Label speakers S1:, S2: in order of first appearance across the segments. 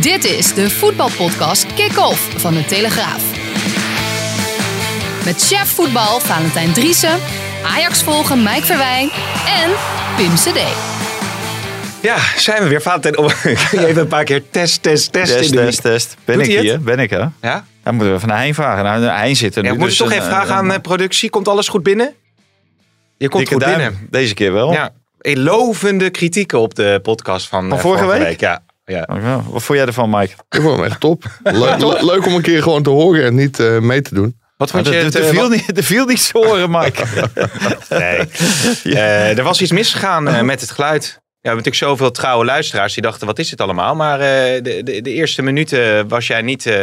S1: Dit is de voetbalpodcast Kick-Off van de Telegraaf. Met chef voetbal Valentijn Driessen, Ajax volgen Mike Verwijn en Pim CD.
S2: Ja, zijn we weer. Valentijn, om- even een paar keer test, test, test.
S3: Test,
S2: in de-
S3: test, test. Ben
S2: Doet
S3: ik
S2: het?
S3: hier? Ben ik, hè?
S2: Ja?
S3: Dan moeten we van Hein vragen. Nou, Hein zit er
S2: ja
S3: nu.
S2: we moeten
S3: dus
S2: toch
S3: een,
S2: even vragen aan eh, productie. Komt alles goed binnen? Je komt
S3: dikke
S2: goed
S3: duim.
S2: binnen.
S3: Deze keer wel.
S2: Ja, lovende kritieken op de podcast van,
S3: Van
S2: eh,
S3: vorige week?
S2: Ja, ja.
S3: Oh, ja. Wat vond jij ervan, Mike?
S4: Ik vond hem echt top. Le- le- leuk om een keer gewoon te horen en niet eh, mee te doen.
S2: Wat vond
S3: Er,
S2: je?
S3: er,
S2: het,
S3: viel niet, viel niets te horen, Mike.
S2: Nee. Eh, er was iets misgegaan eh, met het geluid. Ja, we hebben natuurlijk zoveel trouwe luisteraars die dachten, wat is dit allemaal? Maar eh, de, de, de eerste minuten was jij niet eh,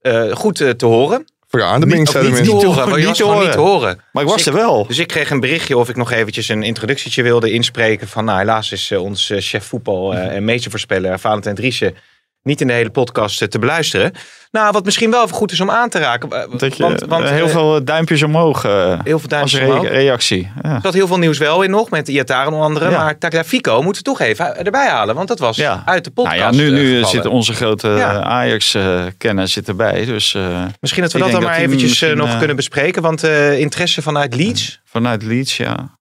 S2: eh, goed te horen. Niet te
S4: mensen.
S2: horen, maar je
S3: niet
S2: niet
S3: horen.
S2: te horen.
S3: Maar ik was
S2: Dus
S3: er wel.
S2: Dus ik kreeg een berichtje of ik nog eventjes een introductietje wilde inspreken. Van nou, helaas is eh, ons eh, chef voetbal eh, en meestervoorspeller Valentijn Driessen niet in de hele podcast eh, te beluisteren. Nou, wat misschien wel even goed is om aan te raken. eh,
S3: Dat je,
S2: want, want,
S3: eh, heel veel duimpjes omhoog.
S2: heel veel duimpjes
S3: als re-
S2: omhoog.
S3: reactie. Ja.
S2: Er zat heel veel nieuws wel in nog, met Iataren onder andere.
S3: Ja.
S2: Maar Tagliafico moeten we toch even erbij halen. Want dat was
S3: Ja.
S2: uit de podcast
S3: Nou ja, nu, nu zit onze grote
S2: Ja.
S3: Ajax-kenner zit erbij. Dus
S2: Misschien dat we dat dan maar eventjes nog kunnen bespreken. Want interesse vanuit Leeds.
S3: vanuit Leeds, ja.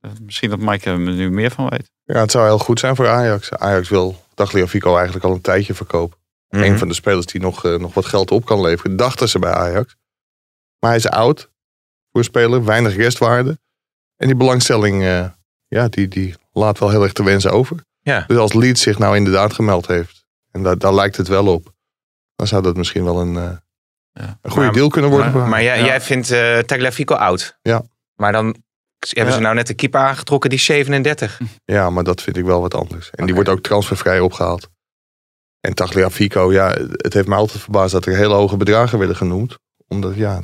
S3: Eh, Misschien dat Mike er nu meer van weet.
S4: Ja, het zou heel goed zijn voor Ajax. Ajax wil Tagliafico eigenlijk al een tijdje verkopen.
S2: Mhm.
S4: Een van de spelers die nog, eh, nog wat geld op kan leveren. Dachten ze bij Ajax. Maar hij is oud voor een speler. Weinig restwaarde. En die belangstelling, eh, ja, die, die laat wel heel erg te wensen over.
S2: Ja.
S4: Dus als Leeds zich nou inderdaad gemeld heeft. En daar, daar lijkt het wel op. Dan zou dat misschien wel een, eh,
S3: Ja.
S4: een goede
S2: Maar-
S4: deal kunnen worden.
S2: Maar, jij,
S3: Ja.
S2: jij vindt eh Tagliafico oud.
S4: Ja.
S2: Maar dan hebben ze nou net een keeper aangetrokken die is 37.
S4: Ja, maar dat vind ik wel wat anders. En die wordt ook transfervrij opgehaald. En Tagliafico, ja, het heeft mij altijd verbaasd dat er hele hoge bedragen werden genoemd. Omdat, ja,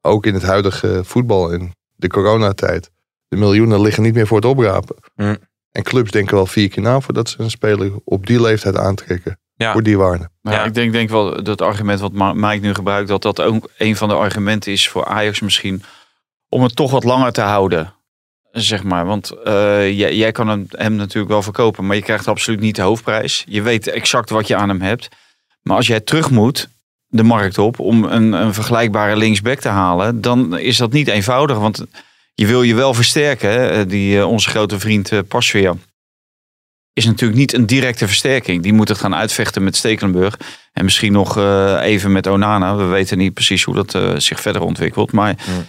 S4: ook in het huidige voetbal en de coronatijd, de miljoenen liggen niet meer voor het oprapen.
S2: Mm.
S4: En clubs denken wel vier keer na voordat ze een speler op die leeftijd aantrekken.
S2: Ja.
S4: Voor die waarde.
S3: Maar
S2: Ja.
S3: ik denk, denk wel dat het argument wat Mike nu gebruikt, dat dat ook een van de argumenten is voor Ajax misschien om het toch wat langer te houden. Zeg maar, want eh, jij, jij kan hem, natuurlijk wel verkopen, maar je krijgt absoluut niet de hoofdprijs. Je weet exact wat je aan hem hebt. Maar als jij terug moet de markt op om een, een vergelijkbare linksback te halen, dan is dat niet eenvoudig. Want je wil je wel versterken. hè. Die, eh, onze grote vriend eh, Pasveer is natuurlijk niet een directe versterking. Die moet het gaan uitvechten met Stekelenburg. En misschien nog eh, even met Onana. We weten niet precies hoe dat eh, zich verder ontwikkelt. Maar
S2: Mm.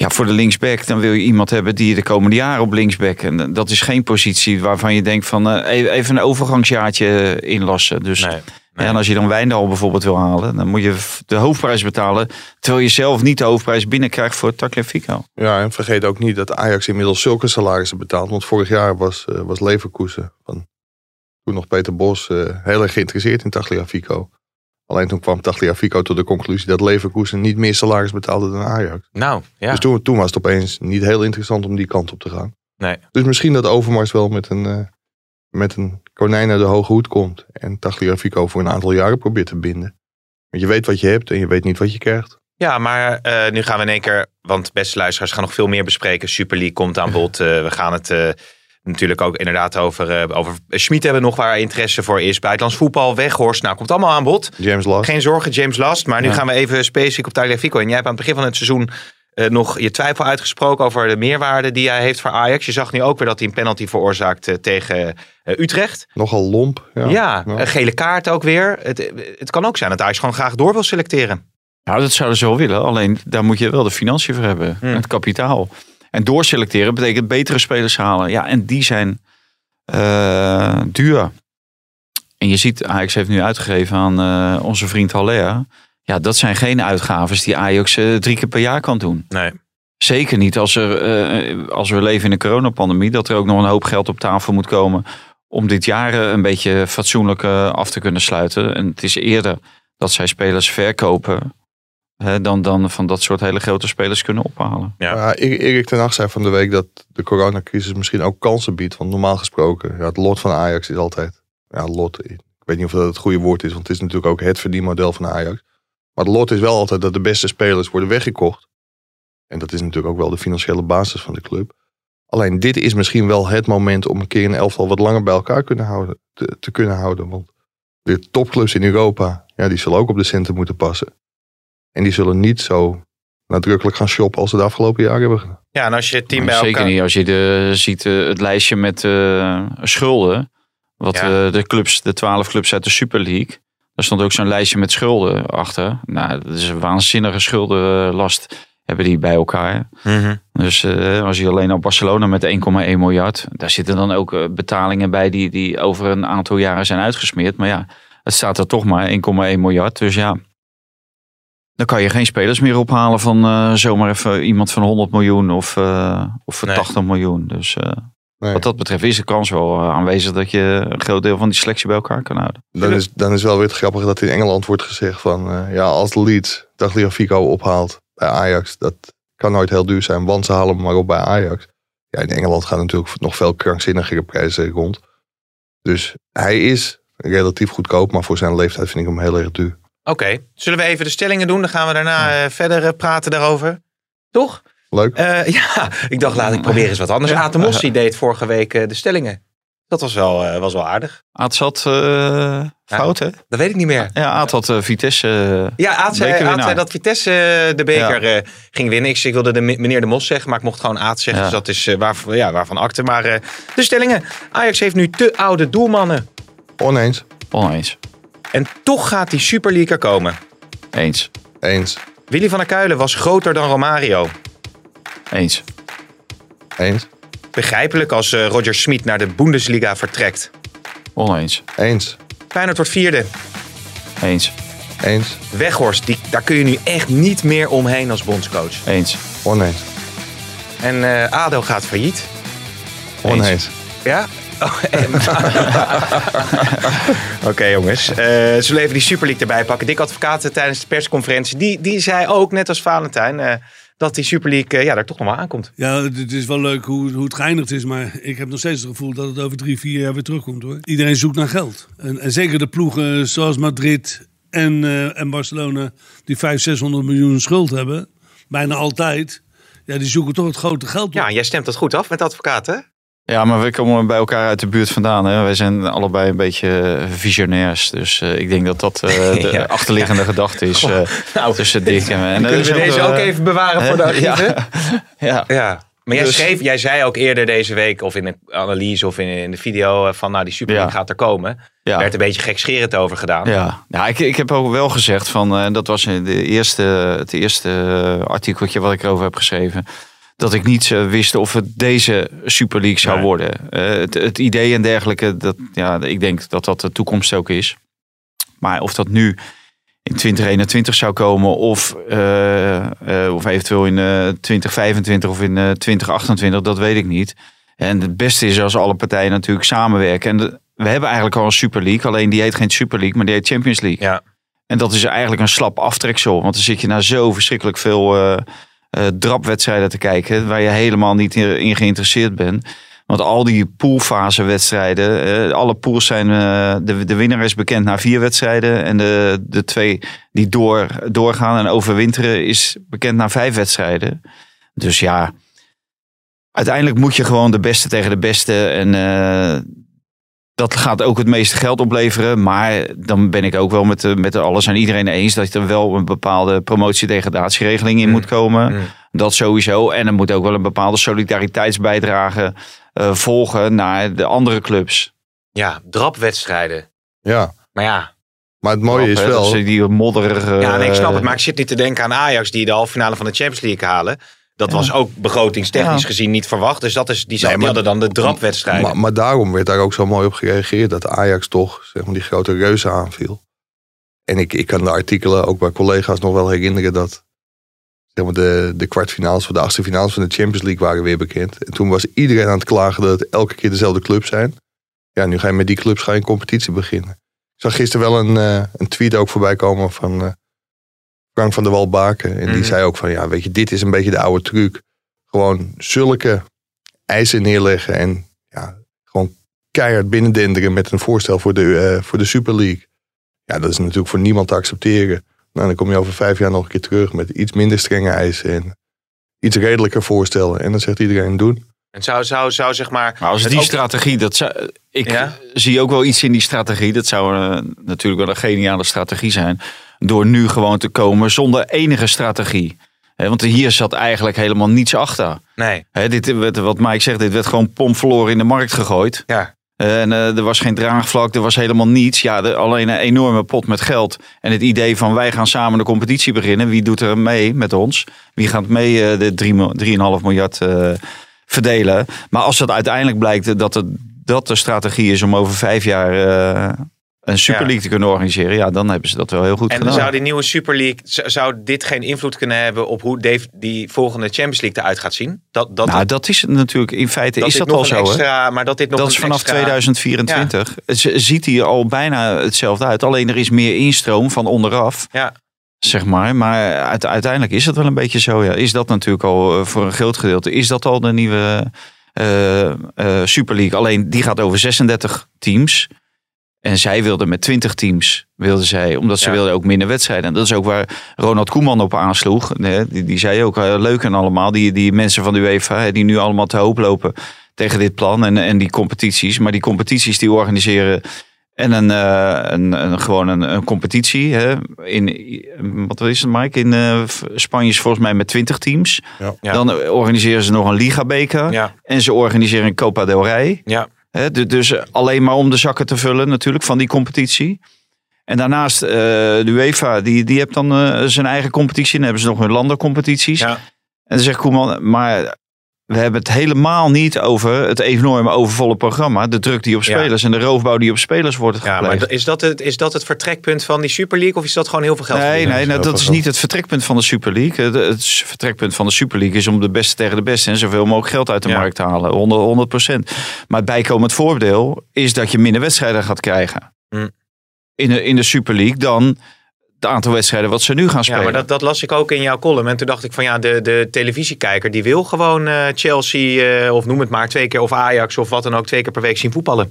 S3: Ja, voor de linksback, dan wil je iemand hebben die je de komende jaren op linksback. En eh, dat is geen positie waarvan je denkt van eh, e- even een overgangsjaartje inlassen. Dus
S2: Nee.
S3: en als je dan Wijndal bijvoorbeeld wil halen, dan moet je de hoofdprijs betalen. Terwijl je zelf niet de hoofdprijs binnenkrijgt voor Tagliafico.
S4: Ja, en vergeet ook niet dat Ajax inmiddels zulke salarissen betaalt. Want vorig jaar was, eh, was Leverkusen, van toen nog Peter Bos, eh, heel erg geïnteresseerd in Tagliafico. Alleen toen kwam Tagliafico tot de conclusie dat Leverkusen niet meer salaris betaalde dan Ajax.
S2: Nou, ja.
S4: Dus toen, toen was het opeens niet heel interessant om die kant op te gaan.
S2: Nee.
S4: Dus misschien dat Overmars wel met een, eh, met een konijn naar de hoge hoed komt. En Tagliafico voor een aantal jaren probeert te binden. Want je weet wat je hebt en je weet niet wat je krijgt.
S2: Ja, maar eh, nu gaan we in één keer, want beste luisteraars gaan nog veel meer bespreken. Super League komt aan bod. Eh, we gaan het natuurlijk ook inderdaad over, eh over Schmid hebben nog waar interesse voor is. Buitenlands voetbal, Weghorst, nou komt allemaal aan bod.
S4: James Last.
S2: Geen zorgen, James Last. Maar nu
S3: Ja.
S2: gaan we even specifiek op Tagliafico. En jij hebt aan het begin van het seizoen eh, nog je twijfel uitgesproken over de meerwaarde die hij heeft voor Ajax. Je zag nu ook weer dat hij een penalty veroorzaakt eh, tegen Utrecht.
S4: Nogal lomp. Ja.
S2: Ja,
S4: Ja.
S2: een gele kaart ook weer. Het, het kan ook zijn dat Ajax gewoon graag door wil selecteren.
S3: Nou, dat zouden ze wel willen. Alleen daar moet je wel de financiën voor hebben.
S2: Hmm.
S3: Het kapitaal. En doorselecteren betekent betere spelers halen. Ja, en die zijn eh, duur. En je ziet, Ajax heeft nu uitgegeven aan eh, onze vriend Haller. Ja, dat zijn geen uitgaves die Ajax eh, drie keer per jaar kan doen.
S2: Nee.
S3: Zeker niet als, er, als we leven in een coronapandemie. Dat er ook nog een hoop geld op tafel moet komen om dit jaar een beetje fatsoenlijk af te kunnen sluiten. En het is eerder dat zij spelers verkopen hè, dan, dan van dat soort hele grote spelers kunnen ophalen.
S2: Ja.
S4: Ja, Erik Erik ten Hag zei van de week dat de coronacrisis misschien ook kansen biedt. Want normaal gesproken, ja, het lot van Ajax is altijd... Ja, lot, ik weet niet of dat het goede woord is, want het is natuurlijk ook het verdienmodel van Ajax. Maar het lot is wel altijd dat de beste spelers worden weggekocht. En dat is natuurlijk ook wel de financiële basis van de club. Alleen dit is misschien wel het moment om een keer een elftal wat langer bij elkaar kunnen houden, te, te kunnen houden. Want de topclubs in Europa, ja, die zullen ook op de centen moeten passen. En die zullen niet zo nadrukkelijk gaan shoppen als ze de afgelopen jaren hebben gedaan.
S2: Ja, en als je het team bij
S3: Zeker
S2: elkaar...
S3: niet als je de, ziet eh, het lijstje met eh, schulden. Wat
S2: Ja.
S3: eh, de clubs, de twaalf clubs uit de Super League. Daar stond ook zo'n lijstje met schulden achter. Nou, dat is een waanzinnige schuldenlast hebben die bij elkaar.
S2: Mhm.
S3: Dus eh, als je alleen al Barcelona met 1,1 miljard. Daar zitten dan ook betalingen bij die, die over een aantal jaren zijn uitgesmeerd. Maar ja, het staat er toch maar 1,1 miljard. Dus ja, dan kan je geen spelers meer ophalen van eh, zomaar even iemand van 100 miljoen of, eh, of van
S2: Nee.
S3: 80 miljoen. Dus eh,
S4: Nee.
S3: wat dat betreft is de kans wel aanwezig dat je een groot deel van die selectie bij elkaar kan houden.
S4: Dan is, dan is wel weer het grappige dat in Engeland wordt gezegd van... eh, ja, als Leeds Tagliafico ophaalt bij Ajax... dat kan nooit heel duur zijn, want ze halen hem maar op bij Ajax. Ja, in Engeland gaan natuurlijk nog veel krankzinnigere prijzen rond. Dus hij is relatief goedkoop, maar voor zijn leeftijd vind ik hem heel erg duur.
S2: Oké, zullen we even de stellingen doen? Dan gaan we daarna eh, verder eh, praten daarover. Toch?
S4: Leuk?
S2: Eh, ja, ik dacht laat ik proberen eens wat anders.
S3: Ja.
S2: Aten Mossi deed vorige week eh, de stellingen. Dat was wel, eh, was wel aardig.
S3: Aad zat eh, fout hè?
S2: Dat weet ik niet meer.
S3: Ja, Aad had eh, Vitesse.
S2: Ja, Aad zei,
S3: Bekerwinnaar.
S2: Aad zei dat Vitesse de beker eh, ging winnen. Ik, ik wilde de me- meneer de Mos zeggen, maar ik mocht gewoon Aad zeggen.
S3: Ja.
S2: Dus dat is eh, waar, ja, waarvan akte. Maar eh, de stellingen. Ajax heeft nu te oude doelmannen.
S4: Oneens.
S3: oneens.
S2: En toch gaat die Super League er komen.
S3: Eens.
S4: Eens.
S2: Willy van der Kuilen was groter dan Romario.
S3: Eens.
S4: Eens.
S2: Begrijpelijk als eh, Roger Smit naar de Bundesliga vertrekt.
S3: Oneens.
S4: Eens.
S2: Feyenoord wordt vierde.
S3: Eens.
S4: Eens.
S2: Weghorst, die, daar kun je nu echt niet meer omheen als bondscoach.
S3: Eens.
S4: Oneens.
S2: En eh, ADO gaat failliet.
S4: Oneens.
S2: Ja? Oh, Oké jongens, Eh zullen we even die Super League erbij pakken. Dick Advocaat eh, tijdens de persconferentie, die, die zei ook, net als Valentijn, eh, dat die Super League ja, er toch nog wel aankomt.
S5: Ja, het is wel leuk hoe, hoe het geëindigd is. Maar ik heb nog steeds het gevoel dat het over drie, vier jaar weer terugkomt hoor. Iedereen zoekt naar geld. En, en zeker de ploegen zoals Madrid en, en Barcelona, die 500, 600 miljoen schuld hebben. Bijna altijd. Ja, die zoeken toch het grote geld op.
S2: Ja, jij stemt dat goed af met advocaat, hè?
S3: Ja, maar we komen bij elkaar uit de buurt vandaan. Hè? Wij zijn allebei een beetje eh, visionairs. Dus eh, ik denk dat dat eh, de
S2: Ja.
S3: achterliggende gedachte is eh,
S2: Nou,
S3: tussen Dick en mij. En
S2: kunnen we deze
S3: eh,
S2: ook even bewaren voor de archieven?
S3: Ja. ja.
S2: Maar jij,
S3: Dus-
S2: schreef, jij zei ook eerder deze week, of in een analyse of in, in de video, van nou die Super gaat er komen.
S3: Ja.
S2: werd een beetje gekscherend over gedaan.
S3: Ja, ja ik, ik heb ook wel gezegd van, eh, dat was de eerste, het eerste artikeltje wat ik erover heb geschreven, dat ik niet eh, wist of het deze Super League zou
S2: Nee.
S3: worden. Eh, het, het idee en dergelijke, dat, ja, ik denk dat dat de toekomst ook is. Maar of dat nu in 2021 zou komen of, eh, of eventueel in eh 2025 of in eh 2028, dat weet ik niet. En het beste is als alle partijen natuurlijk samenwerken. En de- we hebben eigenlijk al een Super League, alleen die heet geen Super League, maar die heet Champions League.
S2: Ja.
S3: En dat is eigenlijk een slap aftreksel, want dan zit je naar zo verschrikkelijk veel drapwedstrijden te kijken, waar je helemaal niet in, geïnteresseerd bent. Want al die poolfase wedstrijden, eh, alle pools zijn, eh, de, de winnaar is bekend na vier wedstrijden. En de, de twee die door, doorgaan en overwinteren is bekend na vijf wedstrijden. Dus ja, uiteindelijk moet je gewoon de beste tegen de beste. En eh, dat gaat ook het meeste geld opleveren. Maar dan ben ik ook wel met, met de alles en iedereen eens dat er wel een bepaalde promotie-degradatieregeling in
S2: Mm.
S3: moet komen.
S2: Mm.
S3: Dat sowieso. En er moet ook wel een bepaalde solidariteitsbijdrage eh, volgen naar de andere clubs.
S2: Ja, drapwedstrijden.
S4: Ja.
S2: Maar ja,
S4: Maar het mooie is
S3: Hè,
S4: wel...
S3: dat die modderige...
S2: ja nee, ik snap het.
S3: eh,
S2: Maar ik zit niet te denken aan Ajax die de halve finale van de Champions League halen. Dat
S3: Ja.
S2: was ook begrotingstechnisch
S3: Ja.
S2: gezien niet verwacht. Dus dat is, die,
S4: Nee,
S2: die
S4: maar-
S2: hadden dan de drapwedstrijden.
S4: Maar, maar daarom werd daar ook zo mooi op gereageerd dat Ajax toch zeg maar, die grote reuzen aanviel. En ik, ik kan de artikelen ook bij collega's nog wel herinneren dat zeg maar, de, de kwartfinales of de achtste finales van de Champions League waren weer bekend. En toen was iedereen aan het klagen dat het elke keer dezelfde club zijn. ja, nu ga je met die clubs ga je een competitie beginnen. Ik zag gisteren wel een, eh, een tweet ook voorbij komen van eh, Frank van der Walbaken. En die
S2: Mhm.
S4: zei ook van, ja, weet je, dit is een beetje de oude truc. Gewoon zulke eisen neerleggen en ja, gewoon keihard binnendenderen met een voorstel voor de, eh, voor de Super League. Ja, dat is natuurlijk voor niemand te accepteren. Nou, dan kom je over vijf jaar nog een keer terug met iets minder strenge eisen en iets redelijker voorstellen. En dan zegt iedereen doen.
S2: En zou, zou, zou zeg maar...
S3: Maar als die
S2: ook-
S3: strategie, dat zou, ik
S2: Ja?
S3: zie ook wel iets in die strategie. Dat zou eh, natuurlijk wel een geniale strategie zijn. Door nu gewoon te komen zonder enige strategie. Want hier zat eigenlijk helemaal niets achter.
S2: Nee,
S3: Hè, dit wat Mike zegt, dit werd gewoon pomverloren in de markt gegooid.
S2: ja.
S3: En eh, er was geen draagvlak, er was helemaal niets. Ja, alleen een enorme pot met geld. En het idee van wij gaan samen de competitie beginnen. Wie doet er mee met ons? Wie gaat mee eh, de 3 mil- 3,5 miljard eh, verdelen? Maar als het uiteindelijk blijkt dat, het, dat de strategie is om over vijf jaar een Super
S2: Ja.
S3: League te kunnen organiseren. Ja, dan hebben ze dat wel heel goed
S2: En
S3: gedaan.
S2: zou die nieuwe Super League, zou dit geen invloed kunnen hebben op hoe Dave die volgende Champions League eruit gaat zien? Dat, dat,
S3: nou, dat is het natuurlijk. In feite
S2: dat
S3: is dat al zo.
S2: extra, maar dat dit nog
S3: Dat is vanaf
S2: extra-
S3: 2024. Het z- ziet hier al bijna hetzelfde uit. Alleen er is meer instroom van onderaf.
S2: Ja.
S3: Zeg maar. Maar uite- uiteindelijk is het wel een beetje zo. Ja. Is dat natuurlijk al eh, voor een groot gedeelte. Is dat al de nieuwe eh, eh, Super League. Alleen die gaat over 36 teams. En zij wilden met 20 teams, wilden zij, omdat ze
S2: Ja.
S3: wilden ook minder wedstrijden. En dat is ook waar Ronald Koeman op aansloeg. Nee, die, die zei ook, eh, leuk en allemaal, die, die mensen van de UEFA, hè, die nu allemaal te hoop lopen tegen dit plan en, en die competities. Maar die competities die organiseren en een, eh, een, een, gewoon een, een competitie. Hè, in, wat is het Mike? In eh, Spanje is volgens mij met 20 teams.
S4: Ja.
S3: Dan organiseren ze nog een Liga-beker.
S2: Ja,
S3: En ze organiseren een Copa del Rey.
S2: ja.
S3: Dus alleen maar om de zakken te vullen natuurlijk van die competitie. En daarnaast eh, de UEFA, die, die heeft dan eh, zijn eigen competitie. En dan hebben ze nog hun landencompetities.
S2: Ja.
S3: En dan zegt Koeman, maar we hebben het helemaal niet over het enorme overvolle programma. De druk die op
S2: Ja.
S3: spelers en de roofbouw die op spelers wordt
S2: ja
S3: gepleegd.
S2: maar is dat, het, is dat het vertrekpunt van die Super League of is dat gewoon heel veel geld?
S3: Nee, nee, nou, dat is niet het vertrekpunt van de Super League. Het, het vertrekpunt van de Super League is om de beste tegen de beste en zoveel mogelijk geld uit de
S2: Ja.
S3: markt te halen. 100, 100 Maar het bijkomend voordeel is dat je minder wedstrijden gaat krijgen.
S2: Hm.
S3: In, de, in de Super League dan het aantal wedstrijden wat ze nu gaan spelen.
S2: Ja, maar dat, dat las ik ook in jouw column. En toen dacht ik van ja, de, de televisiekijker die wil gewoon eh, Chelsea eh, of noem het maar twee keer of Ajax of wat dan ook twee keer per week zien voetballen.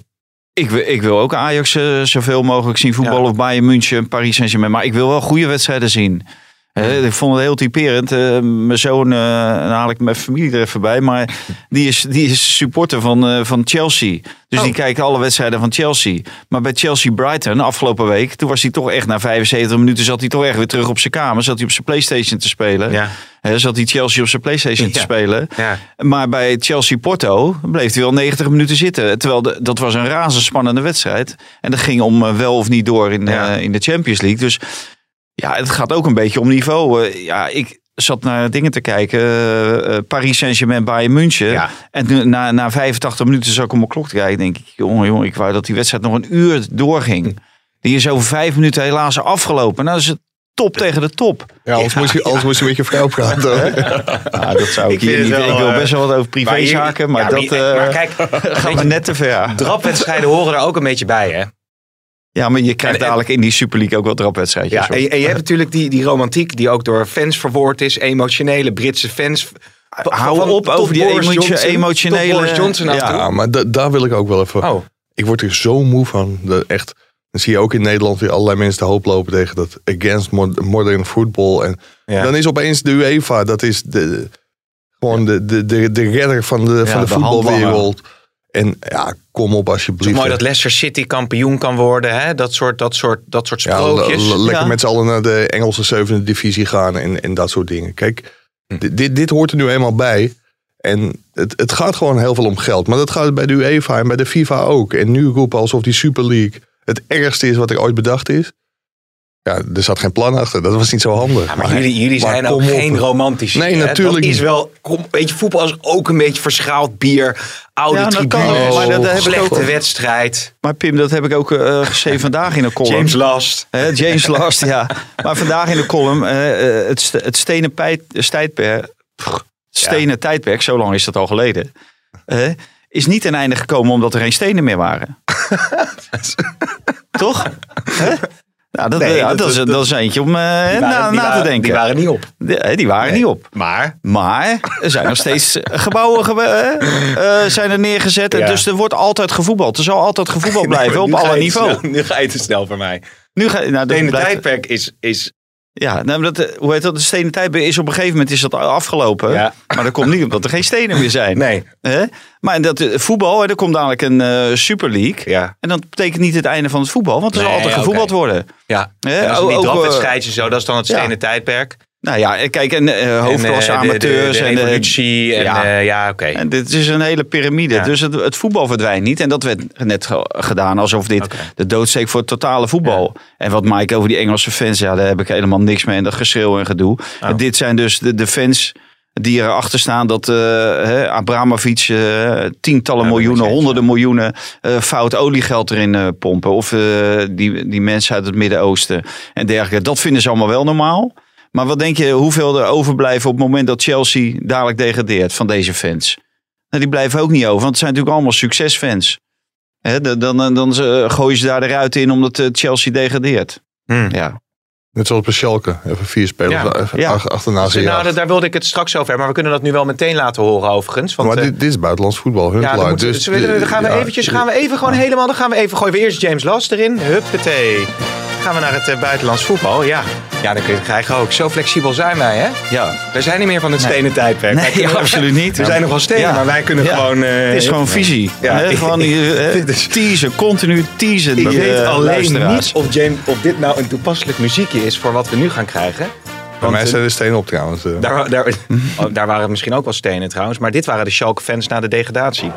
S3: Ik, wil, ik wil ook Ajax eh, zoveel mogelijk zien voetballen.
S2: Ja.
S3: Of Bayern München, Paris Saint-Germain. Maar ik wil wel goede wedstrijden zien. Ik vond het heel typerend. Eh, mijn zoon, dan haal ik mijn familie er even bij. Maar die is, die is supporter van, eh, van Chelsea. Dus
S2: Oh.
S3: die kijkt alle wedstrijden van Chelsea. Maar bij Chelsea Brighton afgelopen week. Toen was hij toch echt na 75 minuten. Zat hij toch echt weer terug op zijn kamer. Zat hij op zijn Playstation te spelen.
S2: Ja,
S3: zat hij Chelsea op zijn Playstation te spelen.
S2: ja.
S3: Maar bij Chelsea Porto bleef hij wel 90 minuten zitten. Terwijl de, dat was een razendspannende wedstrijd. En dat ging om wel of niet door in,
S2: Ja.
S3: in de Champions League. Dus ja, het gaat ook een beetje om niveau. Eh, ja, ik zat naar dingen te kijken. eh, eh, Paris Saint-Germain, Bayern München.
S2: Ja.
S3: En toen, na, na 85 minuten zat ik op mijn klok te kijken. denk ik, jongen, jongen, ik wou dat die wedstrijd nog een uur doorging. Die is over vijf minuten helaas afgelopen. Nou, dat is het top tegen de top.
S4: Ja, anders, moest, je, anders moest je met je vrouw praten.
S3: Ja, dat zou ik,
S2: Ik
S3: hier
S2: vind
S3: niet.
S2: wel,
S3: ik wil best wel wat over
S2: Maar
S3: privézaken, maar,
S2: ja,
S3: dat
S2: je-
S3: eh,
S2: maar kijk,
S3: gaan we net te ver.
S2: drapwedstrijden horen er ook een beetje bij hè.
S3: Ja, maar je krijgt
S2: En-
S3: dadelijk in die Super League ook wel drapwedstrijdjes.
S2: Ja, en, je- en je hebt natuurlijk die, die romantiek die ook door fans verwoord is. Emotionele Britse fans.
S3: Hou
S2: Van-
S3: op over die
S2: Boris Johnson,
S3: emotionele...
S2: tot Boris Johnson
S3: ja.
S2: toe.
S4: Ja, maar da- daar wil ik ook wel even.
S2: Oh,
S4: Ik word er zo moe van. De, echt, dan zie je ook in Nederland weer allerlei mensen te hoop lopen tegen dat against mod- modern football. En
S2: ja.
S4: dan is opeens de UEFA, dat is de, gewoon de, de, de, de redder van de, van de
S3: de
S4: voetbalwereld. En ja, kom op
S2: Het
S4: alsjeblieft.
S2: is mooi dat Leicester City kampioen kan worden. Hè? Dat, soort, dat, soort, dat soort
S4: Ja,
S2: sprookjes.
S4: le- lekker
S3: Ja.
S4: met z'n allen naar de Engelse zevende divisie gaan en, en dat soort dingen. Kijk,
S2: Hm.
S4: dit, dit, dit hoort er nu eenmaal bij. En het, het gaat gewoon heel veel om geld. Maar dat gaat bij de UEFA en bij de FIFA ook. En nu roepen alsof die Super League het ergste is wat er ooit bedacht is. Ja, er zat geen plan achter. Dat was niet zo handig.
S2: Ja, maar, jullie, jullie
S4: maar
S2: zijn ook
S4: op.
S2: geen romantici.
S4: Nee,
S2: hè?
S4: natuurlijk
S2: Dat is wel, kom, weet je, voetbal is ook een beetje verschaald bier. Oude
S3: Ja, dat kan
S2: tribunes,
S4: maar dat heb ik
S2: slechte
S4: ook.
S2: wedstrijd.
S3: Maar Pim, dat heb ik ook eh, geschreven vandaag in een column.
S2: James Last.
S3: Hè, James Last, ja. Maar vandaag in de column, eh, het, het stenen pijt- pff, stenen tijdperk, zo lang is dat al geleden, eh, is niet ten einde gekomen omdat er geen stenen meer waren. Toch? Hè? Nou, dat,
S2: Nee,
S3: ja,
S2: dat-
S3: dat, is,
S2: dat-
S3: dat is eentje om eh, na, na
S2: waren-
S3: te denken.
S2: Die waren niet op.
S3: Die, eh, die waren niet op.
S2: Maar
S3: Maar er zijn nog steeds gebouwen ge- eh, eh, zijn er neergezet.
S2: Ja.
S3: Dus er wordt altijd gevoetbald. Er zal altijd gevoetbald blijven op alle niveaus.
S2: Nu ga je te snel voor mij.
S3: Nu ga, nou,
S2: ene
S3: blijft-
S2: tijdperk is, is
S3: Ja, nou, dat, eh, hoe heet dat? De stenen tijd is op een gegeven moment is dat afgelopen.
S2: Ja.
S3: Maar dat komt niet omdat er geen stenen meer zijn.
S2: nee.
S3: Maar dat eh, voetbal, hè, er komt dadelijk een eh, Super League.
S2: Ja.
S3: En dat betekent niet het einde van het voetbal, want er zal altijd gevoetbald worden.
S2: Ja.
S3: Hè?
S2: En als
S3: Ook-
S2: het niet
S3: ook,
S2: zo, dat is dan het
S3: ja.
S2: stenen tijdperk.
S3: Nou ja, kijk, en eh, hoofdklasse
S2: En, eh,
S3: amateurs
S2: de, de,
S3: en de,
S2: evolutie. En,
S3: ja.
S2: ja, ja oké.
S3: Dit is een hele piramide.
S2: Ja.
S3: Dus het, het voetbal verdwijnt niet. En dat werd net ge- gedaan alsof dit de doodsteek voor het totale voetbal. En wat Mike over die Engelse fans, ja, daar heb ik helemaal niks mee. En dat geschreeuw en gedoe.
S2: Oh.
S3: En dit zijn dus de, de fans die erachter staan dat eh hè, Abramovic eh, tientallen
S2: Ja,
S3: miljoenen,
S2: eens,
S3: honderden miljoenen eh, fout oliegeld erin eh, pompen. Of eh, die, die mensen uit het Midden-Oosten en dergelijke. Dat vinden ze allemaal wel normaal. Maar wat denk je, hoeveel er overblijven op het moment dat Chelsea dadelijk degradeert van deze fans? Nou, die blijven ook niet over, want het zijn natuurlijk allemaal succesfans. Dan dan, dan eh, gooien ze daar eruit in omdat eh, Chelsea degradeert.
S2: Hmm.
S3: Ja.
S4: Net zoals bij Schalke. Even vier spelers
S2: Ja.
S4: even
S3: Ja.
S4: ach- achterna
S2: Dus,
S4: gejaagd.
S2: nou, daar- wilde ik het straks over hebben. Maar we kunnen dat nu wel meteen laten horen overigens. Want,
S4: maar
S2: eh,
S4: dit, dit is buitenlands voetbal. Hun
S2: ja, dan
S4: dus,
S2: dus, we- dan gaan we
S4: ja,
S2: eventjes, gaan we even gewoon helemaal, dan gaan we even, gooien we eerst James Last erin. Huppatee. Gaan we naar het eh, buitenlands voetbal, ja. Ja, dan kun je het krijgen ook. Zo flexibel zijn wij, hè?
S3: ja.
S2: Wij zijn niet meer van het stenen tijdperk.
S3: Nee, absoluut niet.
S2: We zijn nog wel stenen,
S3: Ja.
S2: maar wij kunnen
S3: Ja.
S2: gewoon... eh,
S3: Het is gewoon visie.
S2: Ja.
S3: Gewoon teasen, continu teasen.
S2: Ik weet alleen niet of, James, of dit nou een toepasselijk muziekje is voor wat we nu gaan krijgen.
S4: Bij mij
S2: eh,
S4: zijn de stenen op trouwens. eh.
S2: Daar, daar, oh, daar waren misschien ook wel stenen trouwens. Maar dit waren de Schalke-fans na de degradatie.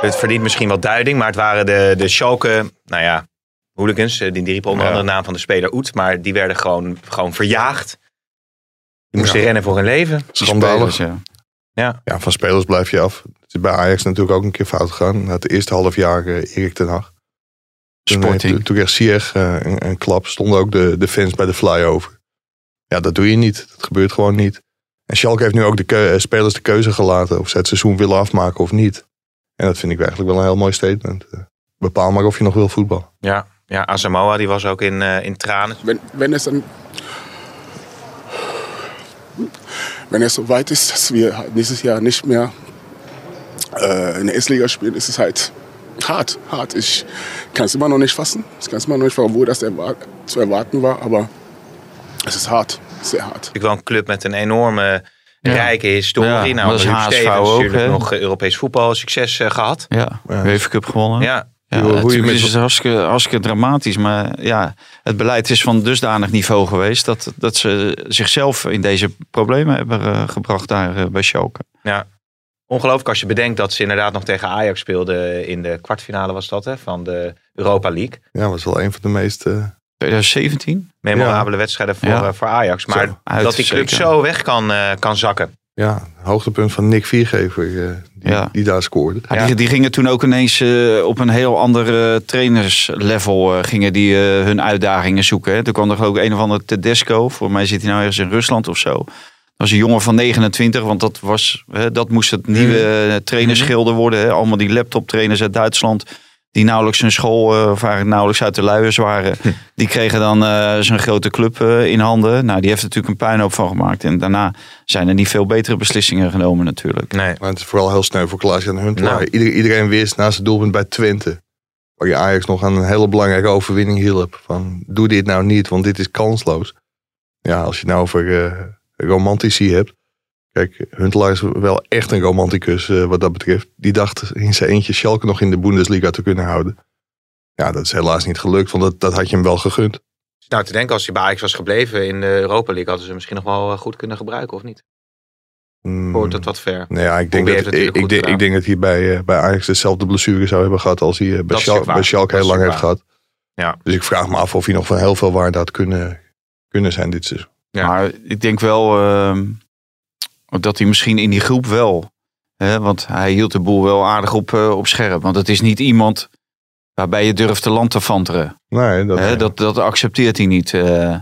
S2: Het verdient misschien wel duiding, maar het waren de, de Schalke, nou ja, hooligans. eh, Die, die riepen onder andere de naam van de speler Oet. Maar die werden gewoon, gewoon verjaagd. Die moesten
S4: Ja.
S2: rennen voor hun leven.
S4: Schandalig.
S3: spelers, ja.
S4: Ja, van spelers blijf je af. Het is bij Ajax natuurlijk ook een keer fout gegaan. Na het eerste half jaar eh, Erik ten Hag. Toen, eh,
S3: Sporting.
S4: Toen, toen kreeg eh, een, een klap. Stonden ook de, de fans bij de flyover. Ja, dat doe je niet. Dat gebeurt gewoon niet. En Schalke heeft nu ook de keu- spelers de keuze gelaten. Of ze het seizoen willen afmaken of niet. En dat vind ik eigenlijk wel een heel mooi statement. Bepaal maar of je nog wil voetbal.
S2: Ja, ja Asamoah die was ook in, eh, in tranen.
S6: wenn, wenn es dann wenn es so weit ist, dass wir nächstes Jahr nicht mehr äh, in der S-Liga spielen, ist es halt hart, hart. Ich kann es immer noch nicht fassen. Ich kann es immer noch nicht fassen, wo das zu erwarten war, aber es ist hart, sehr hart.
S2: Natuurlijk wel een club met een enorme
S3: Ja.
S2: rijke historie.
S3: Ja,
S2: nou,
S3: HSV ook,
S2: nog Europees voetbal succes eh, gehad.
S3: Ja,
S4: Ja.
S3: Cup gewonnen.
S2: Ja,
S3: Ja,
S4: Hoe- hoe je met-
S3: is het hartstikke, hartstikke dramatisch. Maar ja, het beleid is van dusdanig niveau geweest... dat, dat ze zichzelf in deze problemen hebben eh, gebracht daar eh, bij Schalke.
S2: ja. Ongelooflijk als je bedenkt dat ze inderdaad nog tegen Ajax speelden in de kwartfinale was dat hè, van de Europa League.
S4: Ja, was wel een van de meest... eh,
S3: 2017?
S2: Memorabele wedstrijden voor,
S3: Ja.
S2: voor Ajax. Maar
S4: Zo,
S2: dat die club
S3: zeker.
S2: zo weg kan, eh, kan zakken.
S4: Ja, hoogtepunt van Nick Viergever. eh, die,
S3: Ja.
S4: die daar scoorde.
S3: Ja,
S2: Ja.
S3: Die, die gingen toen ook ineens eh, op een heel ander eh, trainerslevel eh, gingen die eh, hun uitdagingen zoeken. Hè. Toen kwam er ook een of ander Tedesco. Voor mij zit hij nou ergens in Rusland of zo. Dat was een jongen van 29, want dat, was, hè, dat moest het nieuwe eh, trainerschilder worden. Hè. Allemaal die laptoptrainers uit Duitsland. Die nauwelijks hun school, eh, of eigenlijk nauwelijks uit de luiers waren. Die kregen dan eh, zo'n grote club eh, in handen. Nou, die heeft er natuurlijk een puinhoop van gemaakt. En daarna zijn er niet veel betere beslissingen genomen natuurlijk.
S2: Nee.
S4: Maar het is vooral heel sneu voor Klaas-Jan Huntelaar.
S2: Nou.
S4: Ieder- iedereen wist na zijn doelpunt bij Twente. Waar je Ajax nog aan een hele belangrijke overwinning hielp. Van, doe dit nou niet, want dit is kansloos. Ja, als je het nou over eh, romantici hebt. Kijk, Huntelaar is wel echt een romanticus eh, wat dat betreft. Die dacht in zijn eentje Schalke nog in de Bundesliga te kunnen houden. Ja, dat is helaas niet gelukt, want dat, dat had je hem wel gegund.
S2: Nou, te denken als hij bij Ajax was gebleven in de Europa League, hadden ze hem misschien nog wel eh, goed kunnen gebruiken, of niet?
S4: Mm,
S2: Hoort dat wat ver?
S4: Nou ja, ik denk, dat, ik, denk, ik denk dat hij bij, eh, bij Ajax dezelfde blessure zou hebben gehad als hij bij, Schalke, bij Schalke heel lang heeft gehad.
S2: Ja.
S4: Dus ik vraag me af of hij nog van heel veel waarde had kunnen, kunnen zijn dit seizoen.
S2: Ja.
S3: Maar ik denk wel ehm, dat hij misschien in die groep wel. Hè, want hij hield de boel wel aardig op, eh, op scherp. Want het is niet iemand waarbij je durft te land te vanteren.
S4: Nee, dat,
S3: Hè, dat, dat accepteert hij niet. eh.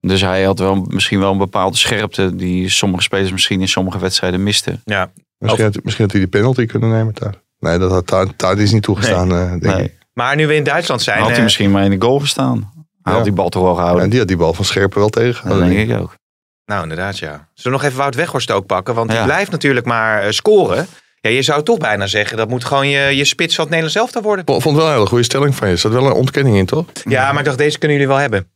S3: dus hij had wel, misschien wel een bepaalde scherpte die sommige spelers misschien in sommige wedstrijden misten.
S2: Ja.
S4: misschien, had, misschien had hij die penalty kunnen nemen daar. Nee, dat had daar, daar is niet toegestaan, eh, denk
S3: Nee.
S4: ik.
S2: Maar nu we in Duitsland zijn...
S3: had hij
S2: eh,
S3: misschien maar in de goal gestaan. Hij
S4: Ja.
S3: had die bal toch wel gehouden.
S4: En die had die bal van Scherpen wel
S3: dat
S4: tegengehouden.
S3: denk ik ook.
S2: Nou, inderdaad, ja. Zullen we nog even Wout Weghorst ook pakken? Want die
S3: Ja.
S2: blijft natuurlijk maar eh, scoren. Ja, je zou toch bijna zeggen, dat moet gewoon je, je spits van het Nederlands elftal worden.
S4: Ik vond het wel een hele goede stelling van je. Er zat wel een ontkenning in, toch?
S2: Ja, maar ik dacht, deze kunnen jullie wel hebben.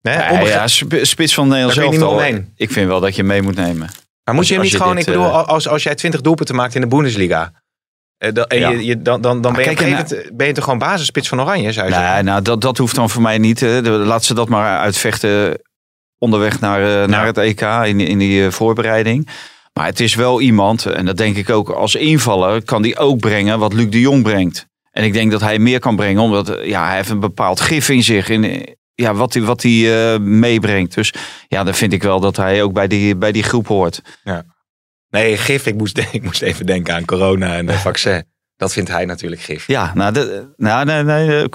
S2: Nee,
S3: Ja,
S2: onbegrijp-
S3: ja, sp- spits van Nederland zelf
S2: omheen.
S3: Ik vind wel dat je mee moet nemen.
S2: Maar moet je hem niet gewoon,
S3: dit,
S2: ik bedoel,
S3: eh,
S2: als, als jij 20 doelpunten maakt in de Bundesliga. eh, dan, en
S3: Ja.
S2: je, je, dan, dan, dan
S3: Maar
S2: ben, je
S3: kijk,
S2: ben je toch gewoon basisspits van Oranje, zou je
S3: Nee,
S2: zeggen?
S3: nou, dat, dat hoeft dan voor mij niet. Laat ze dat maar uitvechten onderweg naar, eh, naar het EK in, in die eh, voorbereiding. Maar het is wel iemand, en dat denk ik ook als invaller, kan die ook brengen wat Luc de Jong brengt. En ik denk dat hij meer kan brengen, omdat eh, ja, hij heeft een bepaald gif in zich. In, ja, wat hij, wat eh, meebrengt. Dus ja, dan vind ik wel dat hij ook bij die, bij die groep hoort.
S2: Nee, gif. Ik moest, ik moest even denken aan corona en het vaccin. Dat vindt hij natuurlijk gif.
S3: Ja, nou, de, nou nee, nee,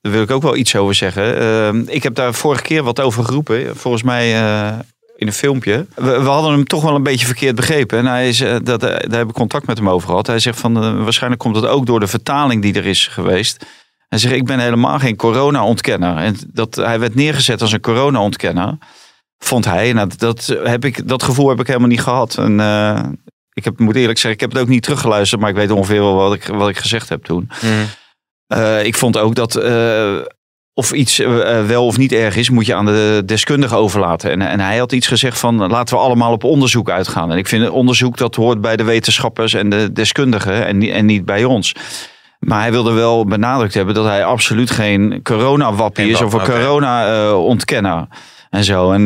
S3: daar wil ik ook wel iets over zeggen. Eh, ik heb daar vorige keer wat over geroepen. Volgens mij eh, in een filmpje. We, hadden hem toch wel een beetje verkeerd begrepen. En hij is, eh, dat, eh, daar heb ik contact met hem over gehad. Hij zegt van, waarschijnlijk komt het ook door de vertaling die er is geweest. Hij zegt, ik ben helemaal geen corona-ontkenner. En dat, hij werd neergezet als een corona-ontkenner. Vond hij. Nou, dat, heb ik, dat gevoel heb ik helemaal niet gehad. En, ik heb, moet eerlijk zeggen, ik heb het ook niet teruggeluisterd. Maar ik weet ongeveer wel wat ik, wat ik gezegd heb toen. Eh, ik vond ook dat eh, of iets eh, wel of niet erg is, moet je aan de deskundige overlaten. En, en hij had iets gezegd van laten we allemaal op onderzoek uitgaan. En ik vind onderzoek dat hoort bij de wetenschappers en de deskundigen en, niet- en niet bij ons. Maar hij wilde wel benadrukt hebben dat hij absoluut geen corona-wappie is of een corona-ontkenner. en zo. En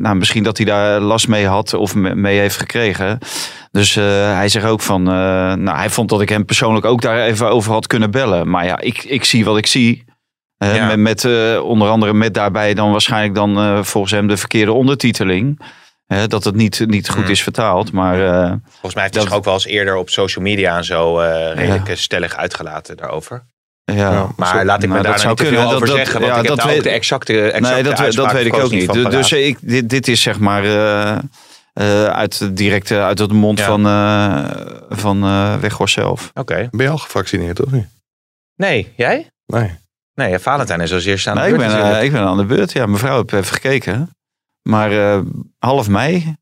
S3: nou, misschien dat hij daar last mee had of me- mee heeft gekregen. Dus eh, hij zegt ook van, eh, nou, hij vond dat ik hem persoonlijk ook daar even over had kunnen bellen. Maar ja, ik, ik zie wat ik zie.
S2: Ja.
S3: Met, met onder andere met daarbij dan waarschijnlijk dan volgens hem de verkeerde ondertiteling. Dat het niet, niet goed
S2: Hmm.
S3: is vertaald. Maar
S2: Volgens mij heeft hij
S3: Dat-
S2: zich ook wel eens eerder op social media en zo redelijk stellig uitgelaten daarover.
S3: ja.
S2: Maar laat ik me
S3: Nou,
S2: daar nou niet te veel over
S3: Dat-
S2: zeggen, want
S3: ja,
S2: ik heb
S3: dat
S2: ook de exacte, exacte
S3: nee, dat, dat weet ik ook niet. Dus, dus ik, dit, dit is zeg maar eh, eh, uit, direct uit de mond
S2: Ja.
S3: van, eh van eh Weghorst zelf.
S2: Oké.
S4: Ben je al gevaccineerd, of niet?
S2: Nee, jij?
S4: Nee.
S2: Nee, ja, Valentijn is als eerste aan de
S3: Nee, ik,
S2: beurt
S3: ben, ik ben aan de beurt. Ja, mevrouw heeft even gekeken. Maar eh, half mei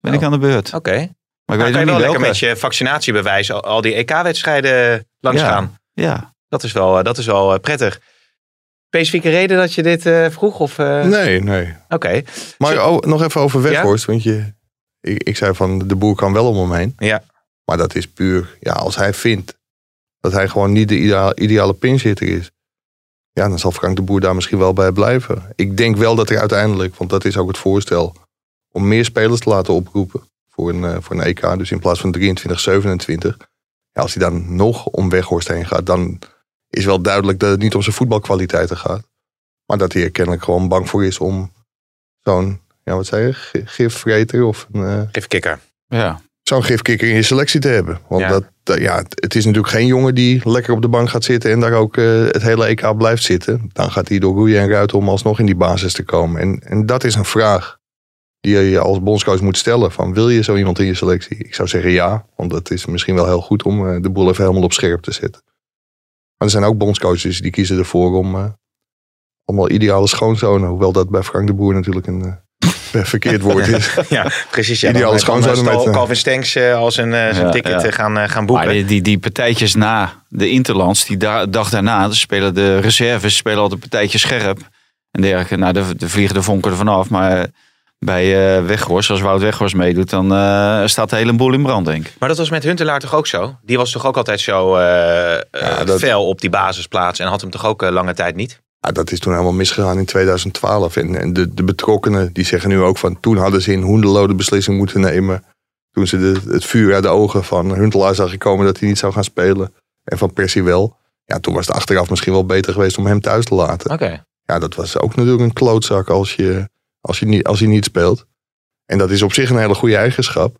S3: ben
S2: Oh.
S3: ik aan de beurt.
S2: Oké.
S3: Maar ik
S2: Maar
S3: weet
S2: kan je wel lekker met je vaccinatiebewijs al, al die EK-wedstrijden langs
S3: Ja.
S2: gaan.
S3: Ja.
S2: Dat is wel, dat is wel prettig. Specifieke reden dat je dit eh, vroeg? Of, eh,
S4: Nee, nee.
S2: Oké.
S4: Maar
S2: Zo-
S4: oh, nog even over Weghorst. Want je, ik, ik zei van, de boer kan wel om hem heen.
S2: Ja.
S4: Maar dat is puur, ja, als hij vindt dat hij gewoon niet de ideale, ideale pinzitter is. Ja, dan zal Frank de Boer daar misschien wel bij blijven. Ik denk wel dat hij uiteindelijk, want dat is ook het voorstel, om meer spelers te laten oproepen voor een, eh, voor een EK. Dus in plaats van 23, 27. Ja, als hij dan nog om Weghorst heen gaat, dan is wel duidelijk dat het niet om zijn voetbalkwaliteiten gaat. Maar dat hij er kennelijk gewoon bang voor is om zo'n, ja wat zei je, Gi- gifvreter of een, eh,
S2: Even kikker.
S3: Ja.
S4: zo'n gifkikker in je selectie te hebben. Want
S2: Ja.
S4: Dat, dat- ja, het- is natuurlijk geen jongen die lekker op de bank gaat zitten en daar ook eh, het hele EK blijft zitten. Dan gaat hij door roeien en ruiten om alsnog in die basis te komen. En, en dat is een vraag die je als bondscoach moet stellen. Van, wil je zo iemand in je selectie? Ik zou zeggen ja, want dat is misschien wel heel goed om eh, de boel even helemaal op scherp te zetten. Maar er zijn ook bondscoaches die kiezen ervoor om eh, allemaal ideale schoonzonen. Hoewel dat bij Frank de Boer natuurlijk een verkeerd woord is.
S2: ja, precies. Ja,
S4: Ideaal is
S2: eh, kan,
S4: gewoon
S2: eh,
S4: zo met,
S2: Calvin Stenks eh, als een, eh, zijn
S3: Ja,
S2: ticket
S3: ja.
S2: gaan, gaan boeken.
S3: Maar die, die, die partijtjes na de Interlands, die da- dag daarna, spelen de reserves spelen altijd partijtjes scherp. En dergelijke. Nou, de, de vliegen de vonken er vanaf. Maar bij eh Weghorst, als Wout Weghorst meedoet, dan eh, staat de hele boel in brand, denk ik.
S2: Maar dat was met Huntelaar toch ook zo? Die was toch ook altijd zo
S4: dat-
S2: fel op die basisplaats en had hem toch ook lange tijd niet?
S4: Ja, dat is toen helemaal misgegaan in 2012. En, en de, de betrokkenen die zeggen nu ook van... toen hadden ze in Hoendelo de beslissing moeten nemen. Toen ze de, het vuur uit de ogen van Huntelaar zagen komen... dat hij niet zou gaan spelen. En van Persie wel. Ja, toen was het achteraf misschien wel beter geweest om hem thuis te laten.
S2: Oké.
S4: Ja, dat was ook natuurlijk een klootzak als, je, als, je niet, als hij niet speelt. En dat is op zich een hele goede eigenschap.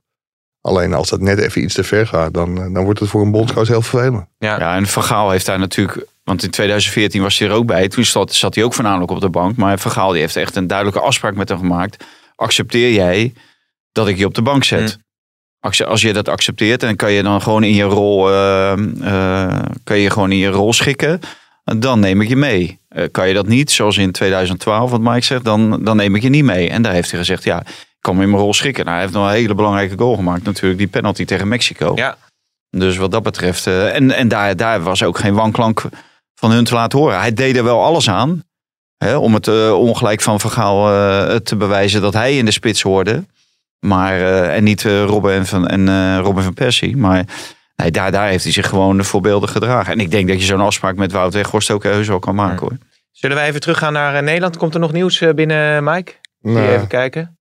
S4: Alleen als dat net even iets te ver gaat... dan, eh, dan wordt het voor een bondscoach heel vervelend.
S2: Ja.
S3: Ja, en Van Gaal heeft daar natuurlijk Want in 2014 was hij er ook bij. Toen zat, zat hij ook voornamelijk op de bank. Maar Van Gaal die heeft echt een duidelijke afspraak met hem gemaakt. Accepteer jij dat ik je op de bank zet? Acce- Als je dat accepteert, dan kan je dan gewoon in je rol, eh, eh, kan je gewoon in je rol schikken. En Dan neem ik je mee. Eh, kan je dat niet, zoals in 2012, wat Mike zegt, dan, dan neem ik je niet mee. En daar heeft hij gezegd, ja, ik kan me in mijn rol schikken. Nou, hij heeft nog een hele belangrijke goal gemaakt, natuurlijk, die penalty tegen Mexico.
S2: Ja.
S3: Dus wat dat betreft, en, en daar, daar was ook geen wanklank van hun te laten horen. Hij deed er wel alles aan, hè, om het eh, ongelijk van Van Gaal eh, te bewijzen dat hij in de spits hoorde. Maar, eh, en niet eh, Robin en van, en, eh, Robin van Persie. Maar nee, daar, daar heeft hij zich gewoon voorbeeldig gedragen. En ik denk dat je zo'n afspraak met Wout Weghorst ook heus wel kan maken hoor.
S2: Zullen wij even teruggaan naar Nederland? Komt er nog nieuws binnen, Mike? Even kijken?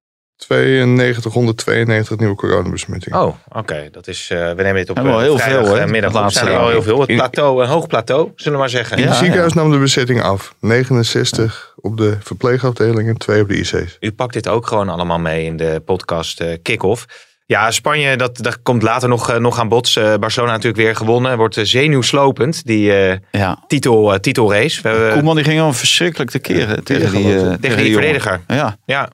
S4: 92, 192 nieuwe coronabesmettingen.
S2: Oh, oké. Dat is, eh, we nemen dit op
S3: wel
S2: eh,
S3: heel veel, de
S2: op.
S3: laatste
S2: zijn er heel veel. Het plateau, een hoog plateau, zullen we maar zeggen.
S4: In
S3: Ja,
S4: het ziekenhuis nam de bezetting af. 69 op de verpleegafdeling en 2 op de IC's.
S2: U pakt dit ook gewoon allemaal mee in de podcast eh Kick-Off. Ja, Spanje, dat, dat komt later nog, nog aan bod. Eh, Barcelona natuurlijk weer gewonnen. Wordt zenuwslopend, die eh,
S3: Ja.
S2: titel, titelrace. We hebben,
S3: Koeman die ging al verschrikkelijk te keren tegen die,
S2: tegen die verdediger.
S3: Ja,
S2: Ja,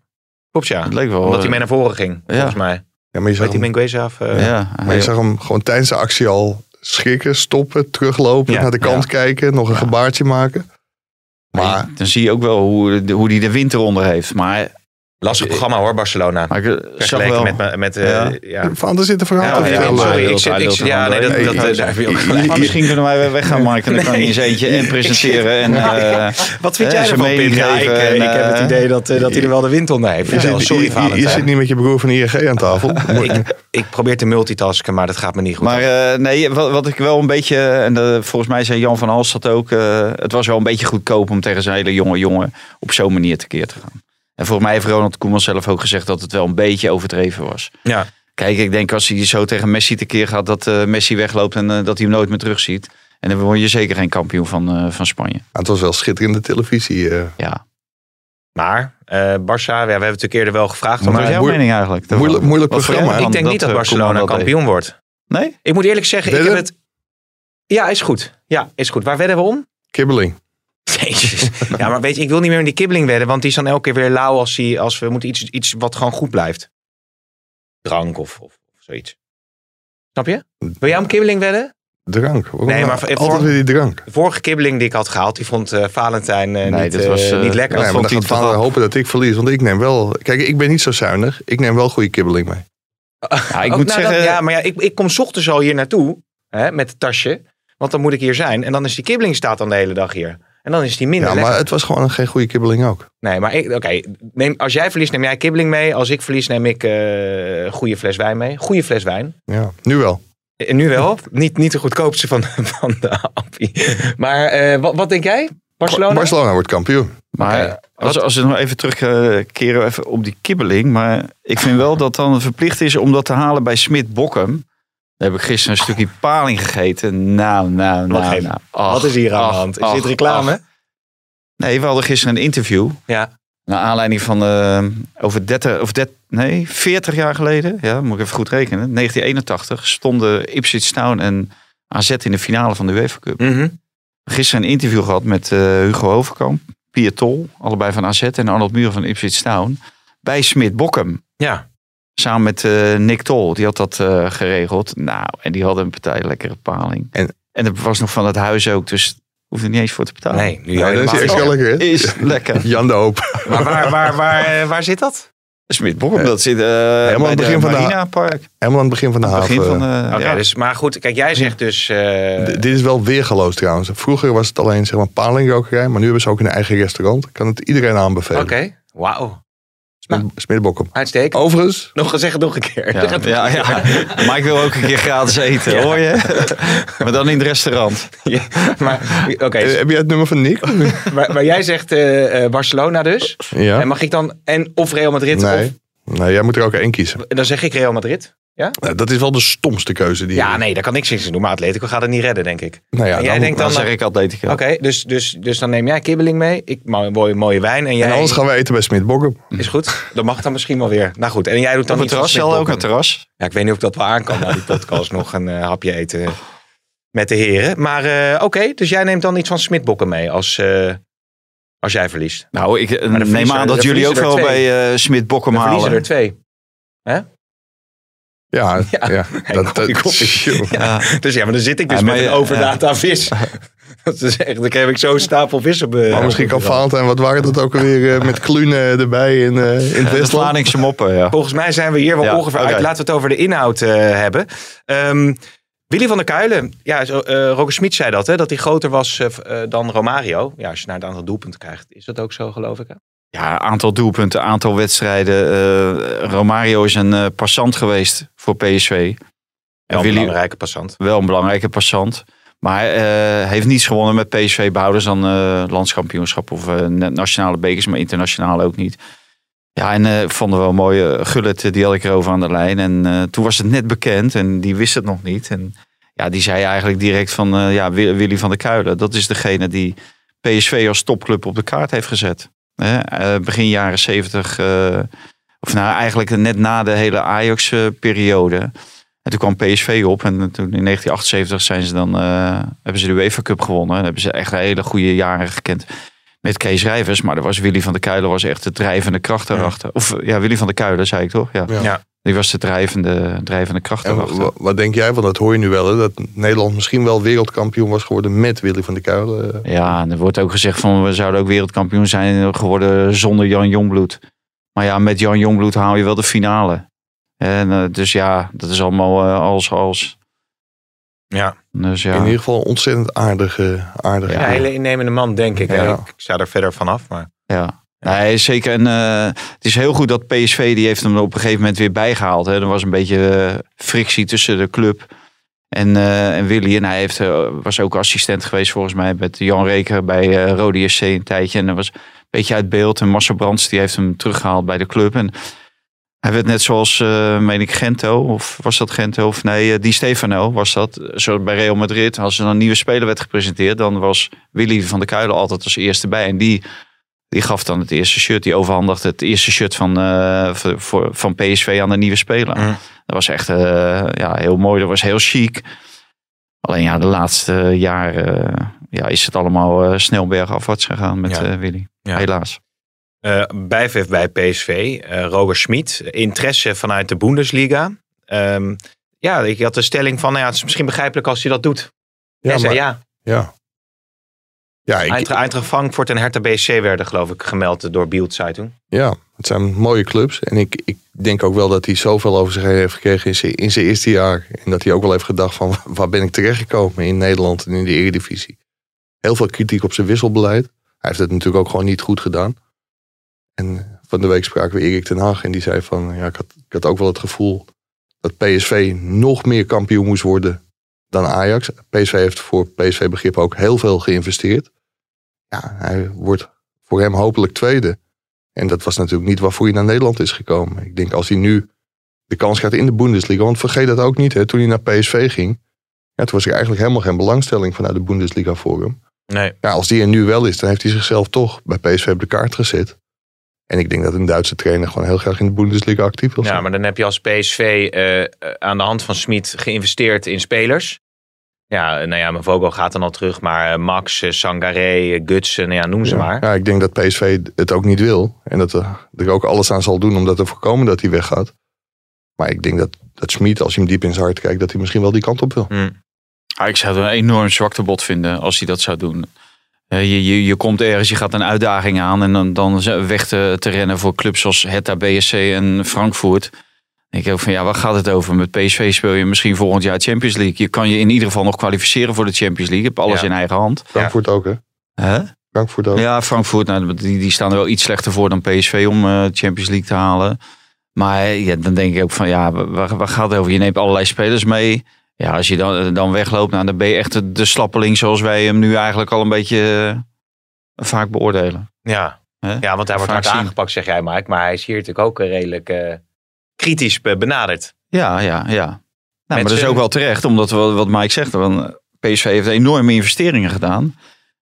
S2: klopt ja.
S3: het leek wel.
S2: Omdat hij
S3: eh,
S2: mee naar voren ging, volgens mij.
S4: Ja, maar je zag,
S2: Weet die
S4: hem,
S2: af? eh,
S3: ja,
S4: maar je zag hem gewoon tijdens de actie al schrikken, stoppen, teruglopen,
S2: Ja,
S4: naar de kant
S3: ja.
S4: kijken, nog een gebaartje maken. Maar
S3: dan zie je ook wel hoe, de- hoe die de winter onder heeft. Maar,
S2: Lastig programma hoor, Barcelona.
S3: maar ik eh, zag wel...
S2: met, met, eh,
S3: Ja.
S2: ja.
S4: Van er zit een verhaal
S2: Ja,
S4: vertellen.
S2: sorry, ik zit, ik ja, nee, dat, dat, daar heb je ook gelijk.
S3: Maar misschien kunnen wij weggaan, Mark. En dan kan hij in zijn eentje en presenteren. En, eh,
S2: Wat vind jij ervan, Pim? Ja, ik,
S3: geven en,
S2: ik heb het idee dat, dat hij er wel de wind onder heeft.
S4: Je zit,
S2: sorry,
S4: je- je, zit niet met je broer van de ING aan tafel.
S2: ik, ik probeer te multitasken, maar dat gaat me niet goed.
S3: Maar eh, nee, wat, wat ik wel een beetje, en volgens mij zei Jan van Hals dat ook, eh, het was wel een beetje goedkoop om tegen zijn hele jonge jongen op zo'n manier tekeer te gaan. En volgens mij heeft Ronald Koeman zelf ook gezegd dat het wel een beetje overdreven was.
S2: ja.
S3: Kijk, ik denk als hij zo tegen Messi tekeer gaat, dat eh, Messi wegloopt en eh, dat hij hem nooit meer terugziet. En dan word je zeker geen kampioen van, eh, van Spanje.
S4: Maar het was wel schitterende televisie. eh.
S3: Ja.
S2: Maar eh Barça, ja, we hebben het een keer er wel gevraagd.
S3: Wat was jouw
S4: moeilijk-
S3: mening eigenlijk?
S4: moeilijk- moeilijk
S3: voor
S4: programma,
S2: ik denk niet dat Barcelona kampioen wordt.
S3: Nee?
S2: Ik moet eerlijk zeggen, ik heb het... Ja, is goed. Ja, is goed. Waar wedden we om?
S4: Kibbeling.
S2: Jezus. Ja, maar weet je, ik wil niet meer in die kibbeling wedden, want die is dan elke keer weer lauw als, hij, als we moeten iets, iets wat gewoon goed blijft. Drank of, of, of zoiets. Snap je? Wil jij om kibbeling wedden?
S4: Drank. Waarom
S2: Nee,
S4: nou
S2: maar voor-
S4: altijd weer die drank.
S2: De vorige kibbeling die ik had gehaald, die vond eh Valentijn eh,
S3: Nee,
S2: niet,
S3: dat
S2: eh,
S3: was, eh,
S2: niet lekker.
S3: dat
S4: nee, maar
S3: vond
S4: dan
S3: hij
S4: gaat hopen dat ik verlies. Want ik neem wel... Kijk, ik ben niet zo zuinig. Ik neem wel goede kibbeling mee.
S3: Ja, ik
S2: Ook,
S3: moet
S2: nou,
S3: zeggen,
S2: dat- ja, maar ja, ik, ik kom 's ochtends al hier naartoe hè, met het tasje. Want dan moet ik hier zijn. En dan is die kibbeling staat dan de hele dag hier. En dan is die minder
S4: Ja,
S2: lekker.
S4: maar het was gewoon geen goede kibbeling ook.
S2: Nee, maar ik- oké. neem als jij verliest, neem jij kibbeling mee. Als ik verlies, neem ik eh, een goede fles wijn mee. Goede fles wijn.
S4: Ja, nu wel.
S2: En nu wel. niet, niet de goedkoopste van, van de appie. Maar eh, wat, wat denk jij? Barcelona?
S4: Barcelona wordt kampioen.
S3: Maar als, als we nog even terugkeren even op die kibbeling. Maar ik vind wel dat dan verplicht is om dat te halen bij Smit Bokkum. Daar heb ik gisteren een stukje paling gegeten. Nou, nou, nou, nou. Ach,
S2: wat is hier aan
S3: ach,
S2: de hand? Is
S3: ach,
S2: dit reclame?
S3: Nee, we hadden gisteren een interview.
S2: Ja.
S3: Naar aanleiding van eh, over 30, of 30, nee, 40 jaar geleden. Ja, moet ik even goed rekenen. 1981 stonden Ipswich Town en AZ in de finale van de UEFA Cup.
S2: Mhm.
S3: Gisteren een interview gehad met eh, Hugo Overkamp, Pier Tol, allebei van AZ en Arnold Muur van Ipswich Town. Bij Smit Bokkum.
S2: Ja.
S3: Samen met eh, Nick Tol, die had dat eh, geregeld. Nou, en die hadden een partij lekkere paling.
S4: En-
S3: En, het was nog van het huis ook, dus hoefde er niet eens voor te betalen.
S2: Nee, nu
S4: dat is
S2: helemaal niet.
S4: lekker, hè?
S3: Is lekker.
S4: Jan de Hoop.
S2: Maar waar, waar, waar, eh, waar zit dat?
S3: Smit Bokkum, dat zit eh bij
S4: aan het begin
S3: de
S4: van de
S3: Park.
S4: Helemaal aan het begin van de haven.
S3: Van ja.
S2: dus, maar goed, kijk, jij zegt dus... eh,
S4: dit is wel weergeloos trouwens. Vroeger was het alleen zeg maar palingrokerij, maar nu hebben ze ook een eigen restaurant. Ik kan het iedereen aanbevelen.
S2: Oké, wauw.
S4: Smitbokkum.
S2: Uitstekend.
S4: Overigens,
S2: Nog zeg het nog een keer.
S3: Ja, ja. Maar ik wil ook een keer gratis eten,
S2: Ja.
S3: hoor je? Maar dan in het restaurant.
S2: Ja, maar oké,
S4: eh, heb jij het nummer van Nick?
S2: maar, maar jij zegt eh, eh, Barcelona dus.
S4: ja.
S2: En mag ik dan en of Real Madrid
S4: Nee. nee, jij moet er ook één kiezen.
S2: of dan zeg ik Real Madrid.
S4: Nou, dat is wel de stomste keuze die
S2: Ja, nee, daar kan niks in doen. Maar Atletico gaat het niet redden, denk ik.
S4: Nou ja,
S2: En jij
S4: dan-
S2: denkt
S3: Dan
S2: dan...
S3: zeg ik Atletico.
S2: Oké, dus, dus, dus dan neem jij kibbeling mee. Ik mooie, mooie, mooie wijn. En jij
S4: En anders gaan we eten bij Smitbokkum.
S2: is goed. Dat mag dan misschien wel weer. Nou goed, en jij doet dan
S3: Op het terras, ook een
S2: Smit-Bokken.
S3: terras.
S2: Ja, ik weet niet of ik dat wel aan kan na die podcast nog een eh, hapje eten. met de heren. Maar eh, oké, dus jij neemt dan iets van Smitbokken mee als, eh, als jij verliest.
S3: Nou, ik eh, neem aan dat jullie ook wel bij eh Smit Bokken
S2: We verliezen
S3: halen.
S2: er twee.
S4: Ja,
S2: Ja.
S4: ja.
S2: Koppie.
S3: Ja.
S2: Dus ja, maar dan zit ik dus
S3: Ja, maar
S2: met een overdata vis. Dat is echt, dan heb ik zo'n stapel vis op.
S4: Maar misschien kan Valentijn, wat waren dat ook alweer eh, met Klunen erbij in, eh, in het
S3: De
S4: Westland?
S3: Moppen, ja.
S2: Volgens mij zijn we hier wel
S3: Ja,
S2: ongeveer uit. Laten we het over de inhoud eh, hebben. Ehm, Willy van der Kuilen. Ja, zo, eh Roger Smit zei dat, hè, dat hij groter was eh, eh, dan Romario. Ja, als je naar het aantal doelpunten krijgt, is dat ook zo, geloof ik. Hè?
S3: Ja, aantal doelpunten, aantal wedstrijden. Eh, Romario is een eh, passant geweest voor PSV.
S2: Wel een
S3: Willy-
S2: belangrijke passant.
S3: Wel een belangrijke passant. Maar eh, heeft niets gewonnen met PSV. Behouden ze dan landskampioenschap of na- nationale bekers, maar internationaal ook niet. Ja, en eh, ik vond het wel mooi. eh, Gullit, eh, die had ik erover aan de lijn. En toen was het net bekend en die wist het nog niet. En ja, die zei eigenlijk direct van, ja, Wi- Willy van der Kuilen. Dat is degene die PSV als topclub op de kaart heeft gezet. Hè, eh, begin jaren zeventig, eh, of nou eigenlijk net na de hele Ajax-periode. En toen kwam PSV op en toen in 1978 zijn ze dan, eh, hebben ze de UEFA Cup gewonnen. En hebben ze echt hele goede jaren gekend met Kees Rijvers. Maar er was Willy van der Kuilen was echt de drijvende kracht daarachter. Of ja, Willy van der Kuilen zei ik toch? Ja.
S4: Ja.
S3: Die was de drijvende, drijvende kracht
S4: wat denk jij, want dat hoor je nu wel, hè, dat Nederland misschien wel wereldkampioen was geworden met Willy van der Kuilen.
S3: Ja, en er wordt ook gezegd van we zouden ook wereldkampioen zijn geworden zonder Jan Jongbloed. Maar ja, met Jan Jongbloed haal je wel de finale. En, eh, dus ja, dat is allemaal eh, als als.
S2: Ja.
S3: Dus ja.
S4: In ieder geval een ontzettend aardige, aardige
S2: Ja, een hele innemende man, denk ik. hè.
S4: Ja.
S2: Ik, ik sta er verder vanaf. Maar
S3: Ja. Nee, zeker. En eh, het is heel goed dat PSV die heeft hem op een gegeven moment weer bijgehaald. Hè. Er was een beetje eh, frictie tussen de club en, eh, en Willy. En hij heeft, was ook assistent geweest volgens mij met Jan Reker bij Rode SC een tijdje. En dat was een beetje uit beeld. En Marcel Brands die heeft hem teruggehaald bij de club. En hij werd net zoals, meen ik, Gento. Of was dat Gento? Of nee, Di Stefano was dat. Zo bij Real Madrid. Als er een nieuwe speler werd gepresenteerd. Dan was Willy van der Kuilen altijd als eerste bij. En die die gaf dan het eerste shirt. Die overhandigde het eerste shirt van, eh, voor, voor- van PSV aan de nieuwe speler. Dat was echt eh, ja, heel mooi. Dat was heel chic. Alleen ja, de laatste jaren eh, ja, is het allemaal eh, snel bergafwaarts gegaan met
S2: Ja.
S3: eh, Willy.
S2: Ja.
S3: Helaas.
S2: eh bijvef bij PSV, eh Roger Schmid. Interesse vanuit de Bundesliga. Ehm, ja, ik had de stelling van, nou ja, het is misschien begrijpelijk als hij dat doet.
S4: Ja,
S2: Hij zei
S4: maar-
S2: ja.
S4: Ja. Ja, ik,
S2: Frankfurt en Hertha BSC werden geloof ik gemeld door Bild Zeitung.
S4: ja, het zijn mooie clubs. En ik, ik denk ook wel dat hij zoveel over zich heen heeft gekregen in zijn, in zijn eerste jaar. En dat hij ook wel heeft gedacht van waar ben ik terechtgekomen in Nederland en in de Eredivisie. Heel veel kritiek op zijn wisselbeleid. Hij heeft het natuurlijk ook gewoon niet goed gedaan. En van de week spraken we Erik ten Hag en die zei van ja, ik had, ik had ook wel het gevoel dat PSV nog meer kampioen moest worden dan Ajax. PSV heeft voor PSV begrip ook heel veel geïnvesteerd. Ja, hij wordt voor hem hopelijk tweede. En dat was natuurlijk niet waarvoor hij naar Nederland is gekomen. Ik denk als hij nu de kans gaat in de Bundesliga. Want vergeet dat ook niet, hè, toen hij naar PSV ging. Ja, toen was er eigenlijk helemaal geen belangstelling vanuit de Bundesliga voor hem.
S2: Nee.
S4: Ja, als die er nu wel is, dan heeft hij zichzelf toch bij PSV op de kaart gezet. En ik denk dat een Duitse trainer gewoon heel graag in de Bundesliga actief wil zijn.
S2: Ja, maar dan heb je als PSV eh, eh, aan de hand van Smit geïnvesteerd in spelers. Ja, nou ja, mijn Vogel gaat dan al terug, maar eh, Max, eh, Sangaré, eh, Gutsen, ja, noem ze
S4: ja.
S2: maar.
S4: Ja, ik denk dat PSV het ook niet wil. En dat er, ook alles aan zal doen om dat te voorkomen dat hij weggaat. Maar ik denk dat, dat Schmid, als je hem diep in zijn hart kijkt, dat hij misschien wel die kant op wil.
S2: Hm.
S3: Ah, ik zou het een enorm zwaktebod vinden als hij dat zou doen. Eh, je, je, je komt ergens, je gaat een uitdaging aan en dan, dan weg te, te rennen voor clubs zoals Hertha, BSC en Frankfurt. Dan denk ik ook van ja, waar gaat het over? Met PSV speel je misschien volgend jaar Champions League. Je kan je in ieder geval nog kwalificeren voor de Champions League. Je hebt alles
S2: Ja.
S3: in eigen hand.
S4: Frankfurt ook, hè?
S3: Hè?
S4: Frankfurt ook.
S3: Ja, Frankfurt, nou, die, die staan er wel iets slechter voor dan PSV om eh Champions League te halen. Maar eh, ja, dan denk ik ook van ja, waar, waar gaat het over? Je neemt allerlei spelers mee. Ja, als je dan, dan wegloopt, nou, dan ben je echt de, de slappeling zoals wij hem nu eigenlijk al een beetje eh, vaak beoordelen.
S2: Ja.
S3: Hè?
S2: ja, want hij wordt
S3: Vaak
S2: hard aangepakt, zeg jij Mike. Maar hij is hier natuurlijk ook eh, redelijk eh, kritisch be- benaderd.
S3: Ja, ja, ja. Nou, maar dat is ook wel terecht, omdat wat, wat Mike zegt, want PSV heeft enorme investeringen gedaan.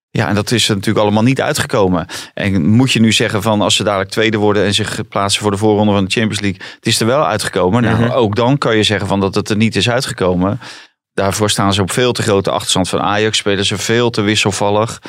S3: Ja, en dat is natuurlijk allemaal niet uitgekomen. En moet je nu zeggen van als ze dadelijk tweede worden en zich plaatsen voor de voorronde van de Champions League, het is er wel uitgekomen. Nou,
S2: Mhm.
S3: ook dan kan je zeggen van dat het er niet is uitgekomen. Daarvoor staan ze op veel te grote achterstand van Ajax. Spelen ze veel te wisselvallig.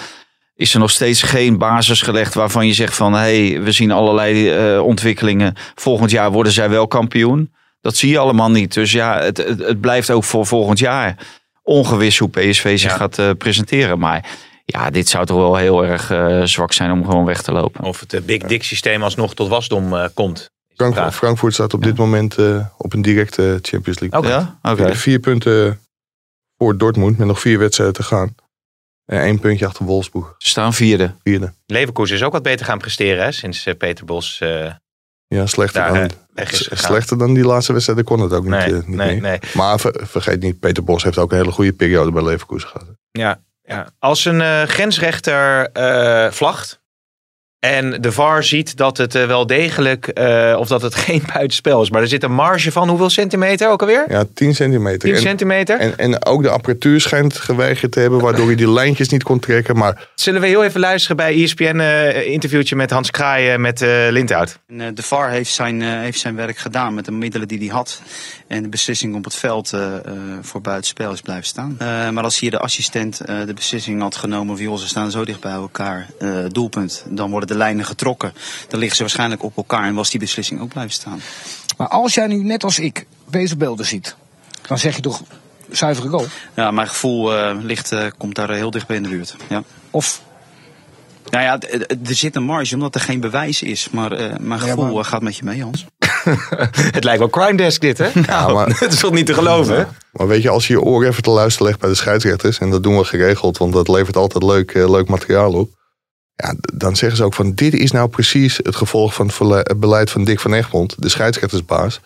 S3: Is er nog steeds geen basis gelegd waarvan je zegt van... hé, hey, we zien allerlei eh, ontwikkelingen. Volgend jaar worden zij wel kampioen. Dat zie je allemaal niet. Dus ja, het, het, het blijft ook voor volgend jaar ongewis hoe PSV zich
S2: Ja.
S3: gaat eh, presenteren. Maar ja, dit zou toch wel heel erg eh, zwak zijn om gewoon weg te lopen.
S2: Of het Big Dick systeem alsnog tot wasdom eh, komt.
S4: Frankfurt staat op dit moment eh, op een directe Champions League.
S2: Oké.
S3: Ja, oké.
S4: Vier punten voor Dortmund met nog vier wedstrijden te gaan. En één puntje achter Wolfsburg.
S3: Ze staan vierde.
S4: Vierde.
S2: Leverkusen is ook wat beter gaan presteren hè, sinds eh, Peter Bos eh,
S4: Ja, slechter,
S2: daar
S4: dan,
S2: eh, weg is
S4: slechter dan die laatste wedstrijd. kon het ook niet,
S2: Nee,
S4: eh, niet
S2: nee, nee.
S4: Maar ver- vergeet niet, Peter Bos heeft ook een hele goede periode bij Leverkusen gehad.
S2: Ja, ja. Als een eh, grensrechter eh, vlagt en de VAR ziet dat het eh, wel degelijk, eh, of dat het geen buitenspel is, maar er zit een marge van hoeveel centimeter ook alweer?
S4: Ja, 10 centimeter.
S2: 10
S4: En-
S2: centimeter?
S4: En, en ook de apparatuur schijnt geweigerd te hebben, waardoor je die lijntjes niet kon trekken. Maar
S2: Zullen we heel even luisteren bij ESPN eh interviewtje met Hans Kraaien met eh Lindhout?
S7: En, eh, De VAR heeft zijn, eh, heeft zijn werk gedaan met de middelen die hij had. En de beslissing op het veld eh, eh, voor buitenspel is blijven staan. Eh, maar als hier de assistent eh, de beslissing had genomen van joh, ze staan zo dicht bij elkaar, eh, doelpunt. Dan de lijnen getrokken. Dan liggen ze waarschijnlijk op elkaar en was die beslissing ook blijven staan.
S8: Maar als jij nu net als ik deze beelden ziet, dan zeg je toch zuivere goal?
S7: Ja, mijn gevoel eh, ligt, eh, komt daar heel dicht bij in de buurt. Ja.
S8: Of
S7: Nou ja, er zit een marge omdat er geen bewijs is. Maar eh, mijn
S8: Ja,
S7: gevoel
S8: maar-
S7: eh, gaat met je mee, Hans.
S2: Het lijkt wel crime desk dit, hè?
S4: Ja, maar-
S2: het is toch niet te geloven? hè?
S4: Maar weet je, als je je oor even te luisteren legt bij de scheidsrechters, en dat doen we geregeld, want dat levert altijd leuk, eh, leuk materiaal op. Ja, dan zeggen ze ook van, dit is nou precies het gevolg van het beleid van Dick van Egmond, de scheidsrechtersbaas.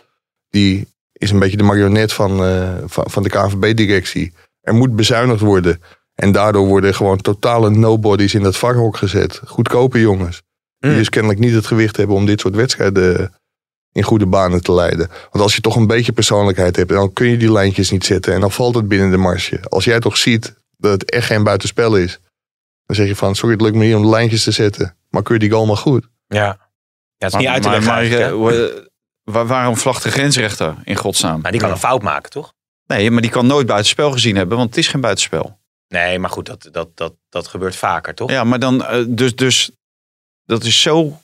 S4: Die is een beetje de marionet van, eh, van, van de KNVB-directie. Er moet bezuinigd worden. En daardoor worden gewoon totale nobodies in dat varhok gezet. Goedkope jongens. Die
S2: Mm.
S4: dus kennelijk niet het gewicht hebben om dit soort wedstrijden in goede banen te leiden. Want als je toch een beetje persoonlijkheid hebt, dan kun je die lijntjes niet zetten. En dan valt het binnen de marge. Als jij toch ziet dat het echt geen buitenspel is, dan zeg je van, sorry, het lukt me niet om de lijntjes te zetten. Maar kun je die goal maar goed?
S2: Ja. ja, het is niet uit te leggen
S3: maar, waarom vlagt de grensrechter in godsnaam?
S2: Maar die kan een fout maken, toch?
S3: Nee, maar die kan nooit buitenspel gezien hebben, want het is geen buitenspel.
S2: Nee, maar goed, dat, dat, dat, dat gebeurt vaker, toch?
S3: Ja, maar dan, eh, dus, dus dat is zo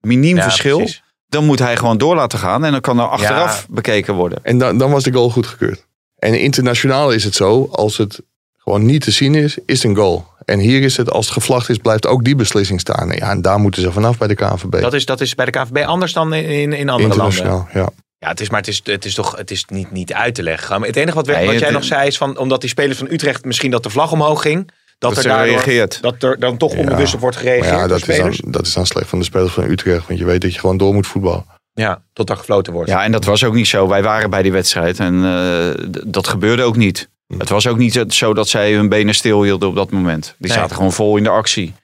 S3: miniem
S2: Ja,
S3: verschil.
S2: precies.
S3: Dan moet hij gewoon door laten gaan en dan kan er achteraf bekeken worden.
S4: En dan, dan was de goal goedgekeurd. En internationaal is het zo, als het gewoon niet te zien is, is het een goal. En hier is het, als het gevlacht is, blijft ook die beslissing staan. Ja, en daar moeten ze vanaf bij de KNVB.
S2: Dat is, dat is bij de KVB anders dan in, in, andere landen.
S4: Internationaal, ja.
S2: Ja, het is, maar het is, het is toch het is niet, niet uit te leggen. Maar het enige wat, we-
S3: Nee,
S2: wat
S3: het-
S2: jij nog zei is van, omdat die spelers van Utrecht misschien dat de vlag omhoog ging, dat,
S3: Dat
S2: er daardoor,
S3: reageert.
S2: dat er dan toch onbewust op wordt
S4: Maar
S2: gereageerd
S4: ja, dat is, dan, dat is dan slecht van de spelers van Utrecht. Want je weet dat je gewoon door moet voetballen.
S2: Ja, tot er gefloten wordt.
S3: Ja, en dat was ook niet zo. Wij waren bij die wedstrijd en eh, dat gebeurde ook niet. Het was ook niet zo dat zij hun benen stil hielden op dat moment. Die
S2: Nee.
S3: zaten gewoon vol in de actie.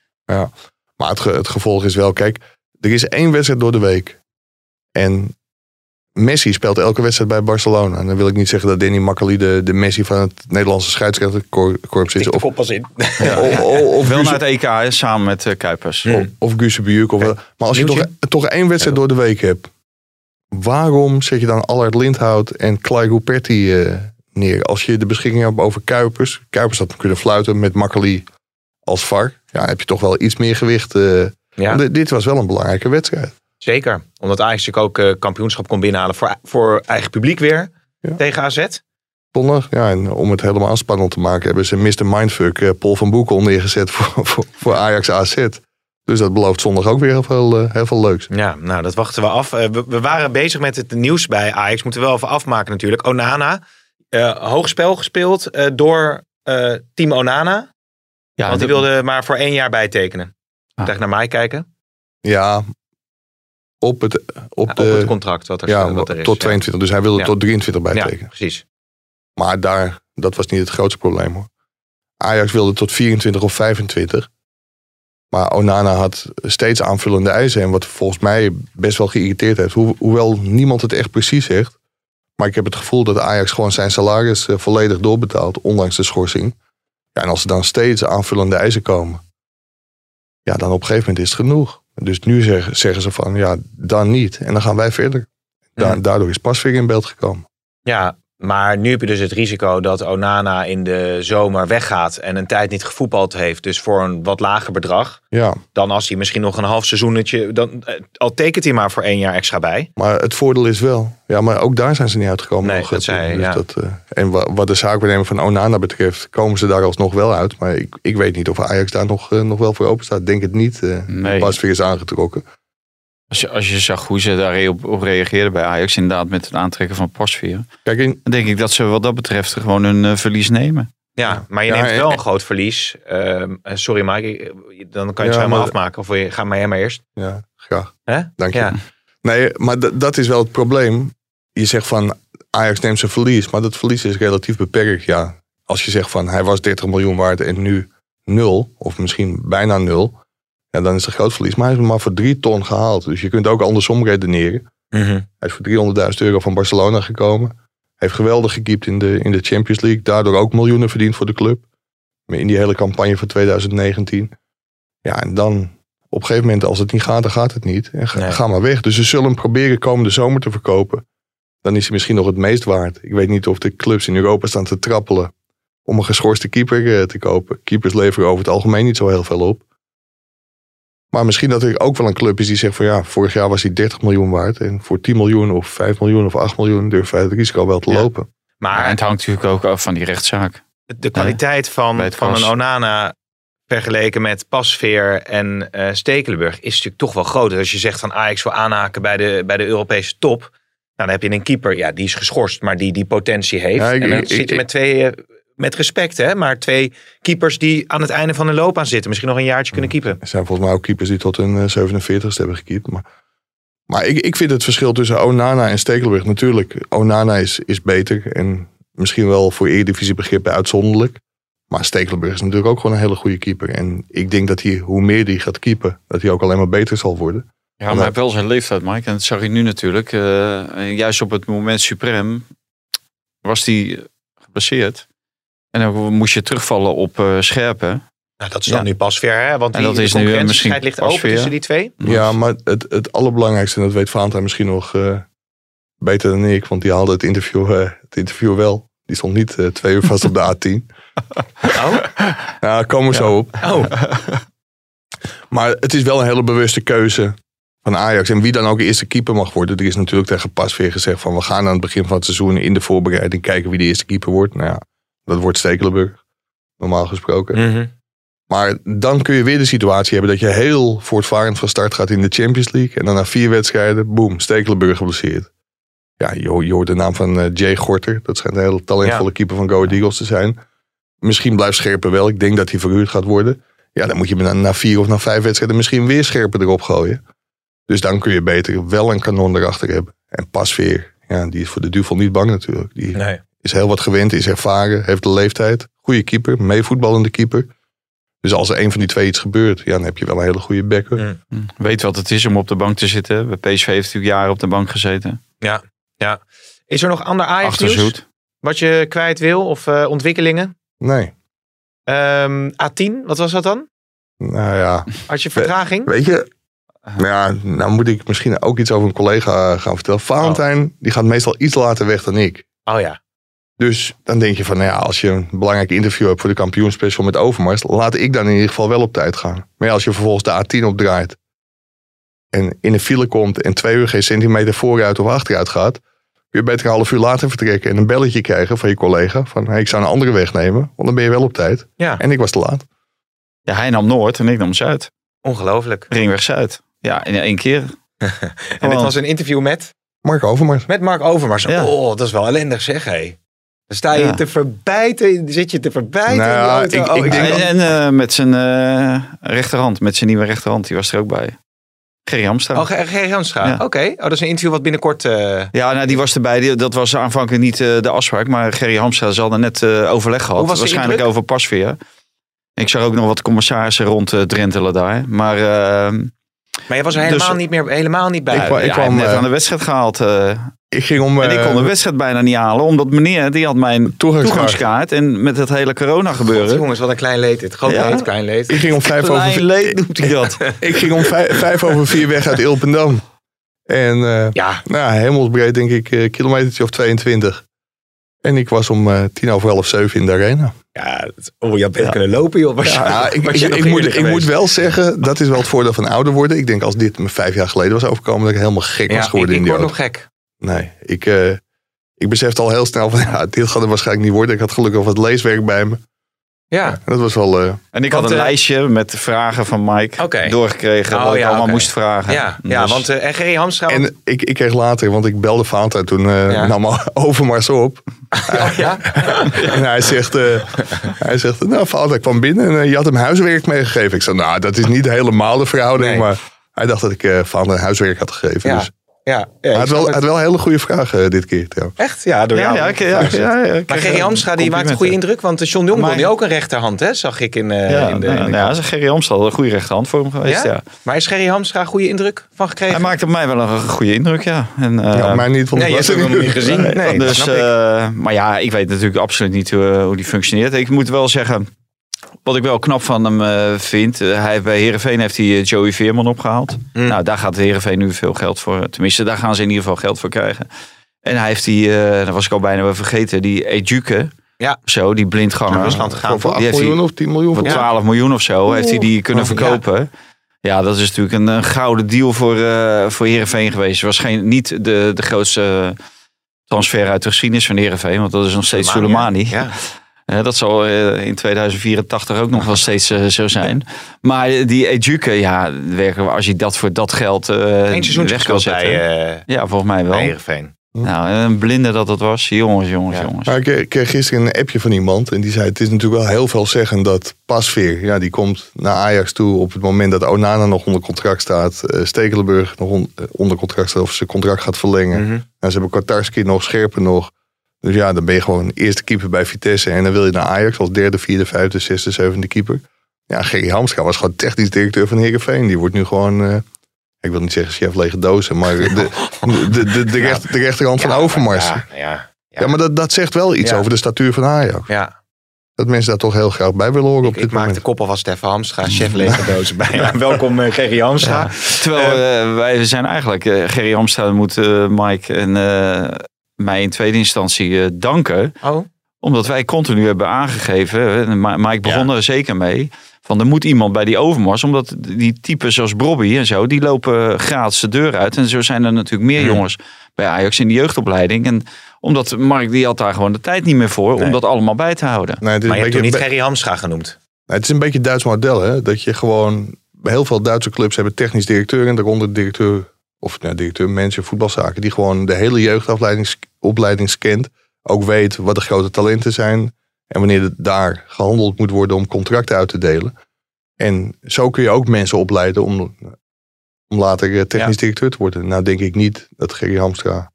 S4: Maar het, ge- het gevolg is wel, kijk, er is één wedstrijd door de week. En Messi speelt elke wedstrijd bij Barcelona. En dan wil ik niet zeggen dat Danny Makkely de, de Messi van het Nederlandse scheidsrechterkorps is. Of,
S2: pas in.
S4: of, of, of
S3: Wel naar het EK hè, samen met eh, Kuipers.
S4: Of, of Guus. Of, Maar als je toch, toch één wedstrijd door de week hebt. Waarom zet je dan Allard Lindhout en Clay Ruperti eh, neer? Als je de beschikking hebt over Kuipers. Kuipers had kunnen fluiten met Makkely als VAR. Ja, heb je toch wel iets meer gewicht. eh.
S2: Ja,
S4: dit was wel een belangrijke wedstrijd.
S2: zeker. Omdat Ajax natuurlijk ook eh, kampioenschap kon binnenhalen voor, voor eigen publiek weer
S4: Ja.
S2: tegen AZ.
S4: Zondag, ja, en om het helemaal spannend te maken, hebben ze Mr. Mindfuck eh, Paul van Boekel neergezet voor, voor, voor Ajax AZ. Dus dat belooft zondag ook weer heel veel, heel veel leuks.
S2: Ja, nou dat wachten we af. We, we waren bezig met het nieuws bij Ajax. Moeten we wel even afmaken natuurlijk. Onana, eh hoog spel gespeeld eh, door eh, team Onana.
S3: Ja,
S2: want die
S3: dat-
S2: wilde maar voor één jaar bijtekenen.
S3: Ah.
S2: echt naar mij kijken.
S4: Ja, op het, op
S2: Ja,
S4: de,
S2: op het contract wat er,
S4: ja,
S2: wat er is.
S4: tot 22. Dus hij wilde
S2: Ja.
S4: tot 23
S2: Ja,
S4: bijtekenen.
S2: precies.
S4: Maar daar, dat was niet het grootste probleem hoor. Ajax wilde tot 24 of 25. Maar Onana had steeds aanvullende eisen. En wat volgens mij best wel geïrriteerd heeft. Hoe, hoewel niemand het echt precies zegt. Maar ik heb het gevoel dat Ajax gewoon zijn salaris eh, volledig doorbetaalt. Ondanks de schorsing. Ja, en als er dan steeds aanvullende eisen komen. Ja, dan op een gegeven moment is het genoeg. Dus nu zeggen, zeggen ze van ja, dan niet. En dan gaan wij verder. Da-. Daardoor is Pasveer in beeld gekomen.
S2: Ja, Maar nu heb je dus het risico dat Onana in de zomer weggaat en een tijd niet gevoetbald heeft. Dus voor een wat lager bedrag.
S4: Ja,
S2: Dan als hij misschien nog een half seizoenetje. Dan, eh, al tekent hij maar voor één jaar extra bij.
S4: maar het voordeel is wel. Ja, maar ook daar zijn ze niet uitgekomen.
S2: Nee,
S4: nog,
S2: dat zei
S4: dus
S2: ja.
S4: dat, eh, en wa- wat de zaakwaarnemer van Onana betreft, komen ze daar alsnog wel uit. Maar ik, ik weet niet of Ajax daar nog, eh, nog wel voor open staat. Denk het niet. eh
S3: Nee.
S4: Pas weer is aangetrokken.
S3: Als je, als je zag hoe ze daar op, op reageerden bij Ajax, inderdaad met het aantrekken van Pasveer.
S4: Kijk, in,
S3: Dan denk ik dat ze wat dat betreft gewoon een eh, verlies nemen.
S2: Ja, maar je
S4: Ja,
S2: neemt
S4: en-
S2: wel een
S4: en-
S2: groot verlies. Ehm, eh, sorry Mike, ik- dan kan je het
S4: Ja,
S2: zo maar
S4: maar-
S2: afmaken. Of je, ga maar jij maar eerst.
S4: ja, graag.
S2: Hè?
S4: Dank je.
S2: Ja.
S4: Nee, maar dat is wel het probleem. Je zegt van Ajax neemt zijn verlies, maar dat verlies is relatief beperkt. Ja, als je zegt van hij was 30 miljoen waard en nu nul, of misschien bijna nul, ja, dan is het groot verlies. Maar hij is maar voor drie ton gehaald. Dus je kunt ook andersom redeneren. Hij is voor 300.000 euro van Barcelona gekomen. Heeft geweldig gekiept in de, in de Champions League. Daardoor ook miljoenen verdiend voor de club. Maar in die hele campagne van 2019. Ja, en dan op een gegeven moment, als het niet gaat, dan gaat het niet. En ga,
S2: Nee.
S4: ga maar weg. Dus ze zullen hem proberen komende zomer te verkopen. Dan is hij misschien nog het meest waard. Ik weet niet of de clubs in Europa staan te trappelen om een geschorste keeper eh, te kopen. Keepers leveren over het algemeen niet zo heel veel op. Maar misschien dat er ook wel een club is die zegt van ja, vorig jaar was hij 30 miljoen waard. En voor 10 miljoen of 5 miljoen of 8 miljoen durven wij het risico wel te
S2: Ja.
S4: lopen.
S3: Maar het hangt natuurlijk ook af van die rechtszaak.
S2: de kwaliteit van, van een. Onana vergeleken met Pasveer en eh Stekelenburg is natuurlijk toch wel groter. Als je zegt van Ajax wil aanhaken bij de, bij de Europese top. Nou, dan heb je een keeper, ja, die is geschorst, maar die die potentie heeft.
S4: Ja, ik-
S2: en dan
S4: ik-
S2: zit je
S4: ik-
S2: met twee, eh, met respect hè, maar twee keepers die aan het einde van de loopbaan zitten. Misschien nog een jaartje kunnen keepen.
S4: Er zijn volgens mij ook keepers die tot hun eh, 47ste hebben gekiept. Maar, maar ik, ik vind het verschil tussen Onana en Stekelenburg natuurlijk. Onana is, is beter en misschien wel voor Eredivisie begrippen uitzonderlijk. Maar Stekelenburg is natuurlijk ook gewoon een hele goede keeper. En ik denk dat hij, hoe meer hij gaat keepen, dat hij ook alleen maar beter zal worden.
S3: Ja, maar hij heeft wel zijn leeftijd, Mike. En dat zag je nu natuurlijk. Eh, juist op het moment suprem was hij geblesseerd. En dan moest je terugvallen op eh, Scherpen.
S2: Nou, dat is dan
S3: Ja.
S2: nu Pasveer, hè? want
S3: En
S2: die,
S3: dat
S2: de
S3: is nu, eh, misschien
S2: ligt open tussen die twee.
S4: Ja, maar het, het allerbelangrijkste, en dat weet Valentijn misschien nog eh, beter dan ik, want die haalde het interview, eh, het interview wel. Die stond niet eh, twee uur vast op de A10.
S2: Oh,
S4: Ja, daar komen we zo op.
S2: oh.
S4: Maar het is wel een hele bewuste keuze van Ajax. En wie dan ook eerste keeper mag worden. Er is natuurlijk tegen Pasveer gezegd van we gaan aan het begin van het seizoen in de voorbereiding kijken wie de eerste keeper wordt. Nou ja, dat wordt Stekelenburg. Normaal gesproken.
S2: Mhm.
S4: Maar dan kun je weer de situatie hebben dat je heel voortvarend van start gaat in de Champions League. En dan na vier wedstrijden, boem, Stekelenburg geblesseerd. Ja, je, je hoort de naam van eh, Jay Gorter. Dat schijnt een hele talentvolle
S2: Ja.
S4: keeper van Go Ahead Eagles te zijn. Misschien blijft Scherpen wel. Ik denk dat hij verhuurd gaat worden. Ja, dan moet je na, na vier of na vijf wedstrijden misschien weer Scherpen erop gooien. Dus dan kun je beter wel een kanon erachter hebben. En Pasveer, ja, die is voor de duvel niet bang natuurlijk. Die
S2: Nee.
S4: Is heel wat gewend, is ervaren, heeft de leeftijd. Goede keeper, meevoetballende keeper. Dus als er een van die twee iets gebeurt, ja, dan heb je wel een hele goede backup.
S2: Mm.
S3: Weet wat het is om op de bank te zitten. Bij PSV heeft natuurlijk jaren op de bank gezeten.
S2: Is er nog ander Ajax nieuws
S3: Achterzoet.
S2: wat je kwijt wil of eh, ontwikkelingen?
S4: Nee,
S2: Ehm, A10, wat was dat dan?
S4: nou ja,
S2: Had je vertraging?
S4: weet je... Ja, nou moet ik misschien ook iets over een collega gaan vertellen. Valentijn, die gaat meestal iets later weg dan ik.
S2: Oh ja.
S4: Dus dan denk je van, nou ja, als je een belangrijk interview hebt voor de kampioenspecial met Overmars, laat ik dan in ieder geval wel op tijd gaan. Maar ja, als je vervolgens de A10 opdraait en in een file komt en twee uur geen centimeter vooruit of achteruit gaat, kun je beter een half uur later vertrekken en een belletje krijgen van je collega van, hey, ik zou een andere weg nemen, want dan ben je wel op tijd.
S2: Ja,
S4: En ik was te laat.
S3: Ja, hij nam Noord en ik nam Zuid.
S2: ongelooflijk.
S3: Ringweg Zuid. Ja, in één keer.
S2: En dit was een interview met,
S4: Mark Overmars.
S2: met Mark Overmars.
S3: Ja.
S2: Oh, dat is wel ellendig zeg, hé. Dan sta je
S3: Ja.
S2: te verbijten, zit je te verbijten
S4: Nou
S2: in auto.
S4: ik-
S2: Oh,
S4: ik denk
S2: zie-
S3: En, en met zijn eh, rechterhand, met zijn nieuwe rechterhand, die was er ook bij. Gerry Hamstra.
S2: Oh, Ger- Gerry Hamstra.
S3: Ja.
S2: Oké. Oh, dat is een interview wat binnenkort... eh,
S3: Ja, nou, die was erbij. Die- dat was aanvankelijk niet eh, de afspraak. Maar Gerry Hamstra zal er net eh, overleg gehad.
S2: Hoe was de
S3: Waarschijnlijk over pasveer. Ik zag ook nog wat commissarissen rond eh, drentelen daar. Maar eh,
S2: maar je was er helemaal,
S3: Dus-
S2: niet, meer, helemaal niet bij.
S4: Ik
S3: ja, hij
S4: kwam,
S3: net
S4: eh,
S3: aan de wedstrijd gehaald. eh,
S4: Ik ging om...
S3: en ik
S4: eh,
S3: kon de wedstrijd bijna niet halen. Omdat meneer, die had mijn
S4: Toegangskaart.
S3: toegangskaart. En met het hele corona
S2: God,
S3: gebeuren.
S2: jongens, wat een klein leed dit. Groot
S3: Ja.
S2: leed, klein leed.
S4: ik ging om vijf over
S3: Klein
S4: vier,
S3: leed noemt hij dat.
S4: ik ging om vijf, vijf over vier weg uit Ilpendam. En eh,
S2: Ja,
S4: nou, hemelsbreed denk ik, eh kilometertje of 22. En ik was om eh, tien over half zeven in de arena.
S2: Ja, oh, je had beter kunnen lopen, joh. Was je,
S4: Ja, ik,
S2: was
S4: ik,
S2: je nog
S4: ik moet, ik moet wel zeggen, dat is wel het voordeel van ouder worden. Ik denk als dit me vijf jaar geleden was overkomen, dat ik helemaal gek
S2: Ja,
S4: was geworden
S2: ik
S4: in die
S2: word
S4: auto.
S2: nog gek.
S4: Nee, ik, eh, ik besefte al heel snel van, ja, dit gaat er waarschijnlijk niet worden. Ik had gelukkig wat leeswerk bij me.
S2: Ja.
S4: Dat was wel... eh,
S3: En ik
S2: Want,
S3: had een
S2: eh,
S3: lijstje met de vragen van Mike doorgekregen.
S2: Oh,
S3: wat ik allemaal moest vragen.
S2: Ja, ja
S3: Dus-
S2: want eh en Gerry Hamstra...
S4: en ik, ik kreeg later, want ik belde Vater toen eh
S2: Ja.
S4: nam al Overmars op.
S2: oh, ja?
S4: En hij zegt, eh, hij zegt nou Vater kwam binnen en eh, je had hem huiswerk meegegeven. Ik zei, nou dat is niet helemaal de verhouding,
S2: Nee.
S4: maar hij dacht dat ik eh Vader huiswerk had gegeven.
S2: Ja.
S4: Dus.
S2: Ja, ja,
S4: hij
S2: ik
S4: had
S2: snap
S4: wel,
S2: het.
S4: wel hele goede vragen eh, dit keer. trouwens.
S2: Echt? Ja, door
S3: Ja,
S2: jou.
S3: ja, ik- ja, ja, ja, ik
S2: Maar Gerry
S3: een
S2: Hamstra die maakt een goede indruk. Want de John Jong die ook een rechterhand, hè? Zag ik in, eh
S3: Ja,
S2: in de...
S3: nou,
S2: in de
S3: nou, ja, Gerry Amstel had een goede rechterhand voor hem geweest.
S2: Ja?
S3: Ja?
S2: Maar is Gerry Hamstra een goede indruk van gekregen?
S3: Hij maakte op mij wel een goede indruk, ja. En, eh,
S4: ja, maar niet van de
S2: nee, je hebt hem nog niet gezien.
S3: Nee,
S2: Nee, dat
S3: dus, eh, maar ja, ik weet natuurlijk absoluut niet hoe, hoe die functioneert. Ik moet wel zeggen, wat ik wel knap van hem eh, vind. eh, hij, bij Herenveen heeft hij eh, Joey Veerman opgehaald.
S2: Mm.
S3: Nou, daar gaat Herenveen nu veel geld voor. Tenminste, daar gaan ze in ieder geval geld voor krijgen. En hij heeft die, eh dat was ik al bijna wel vergeten, die Ejuke.
S2: Ja.
S3: Zo, die blindganger.
S2: Naar Rusland gegaan.
S4: Voor, voor
S2: voor-
S4: 8
S3: Die heeft
S4: miljoen of 10 miljoen.
S3: Voor
S4: voor-
S3: 12 miljoen of zo heeft hij die kunnen
S2: ja.
S3: verkopen. Ja, dat is natuurlijk een, een gouden deal voor, eh voor Heerenveen geweest. Het was geen, niet de, de grootste transfer uit de geschiedenis van Heerenveen. Want dat is nog steeds Soleimani.
S2: Ja.
S3: Eh, dat zal eh, in 2084 ook nog wel steeds eh, zo zijn. Maar die Ejuke, ja, als je dat voor dat geld eh weg kan zetten.
S2: bij, eh
S3: ja, volgens mij wel.
S2: Heerenveen.
S3: Nou, een blinde dat dat was. Jongens, jongens,
S2: Ja.
S3: jongens.
S4: Maar ik kreeg- gisteren een appje van iemand en die zei: Het is natuurlijk wel heel veel zeggen dat Pasveer, ja, die komt naar Ajax toe op het moment dat Onana nog onder contract staat, eh, Stekelenburg nog on- onder contract staat of zijn contract gaat verlengen.
S2: Mhm.
S4: Nou, ze hebben Kartarski nog, Scherpen nog. Dus ja, dan ben je gewoon eerste keeper bij Vitesse en dan wil je naar Ajax als derde, vierde, vijfde, zesde, zevende keeper. Ja, Gerry Hamstra was gewoon technisch directeur van Heerenveen. Die wordt nu gewoon, eh, ik wil niet zeggen chef lege dozen, maar de, de, de, de, recht, de rechterhand van Overmars.
S2: Ja, ja,
S4: Ja, maar dat, dat zegt wel iets
S2: Ja.
S4: over de statuur van Ajax.
S2: ja.
S4: Dat mensen daar toch heel graag bij willen horen op
S2: Ik,
S4: dit
S2: ik maak de
S4: moment.
S2: kop alvast even Hamstra, chef legerdozen bij. Ja, welkom eh, Gerry Hamstra.
S3: Ja. Terwijl eh, wij zijn eigenlijk, eh Gerry Amstra moet eh, Mike en eh, mij in tweede instantie eh, danken.
S2: Oh,
S3: Omdat wij continu hebben aangegeven, hè, en Ma- Mike begon er zeker mee, van er moet iemand bij die overmars. Omdat die typen zoals Brobby en zo, die lopen gratis de deur uit. En zo zijn er natuurlijk meer
S2: Hmm.
S3: jongens bij Ajax in de jeugdopleiding. En omdat Mark die had daar gewoon de tijd niet meer voor
S2: Nee.
S3: om dat allemaal bij te houden.
S4: Nee,
S2: maar je hebt toen niet Gerry Hamstra genoemd.
S4: nee, het is een beetje het Duits model. Hè? Dat je gewoon... Heel veel Duitse clubs hebben technisch directeur. En daaronder directeur, of nou, directeur, manager, voetbalzaken. Die gewoon de hele jeugdopleiding opleiding scant. Ook weet wat de grote talenten zijn. En wanneer het daar gehandeld moet worden om contracten uit te delen. En zo kun je ook mensen opleiden om, om later eh, technisch directeur te worden. Nou denk ik niet dat Gerry Hamstra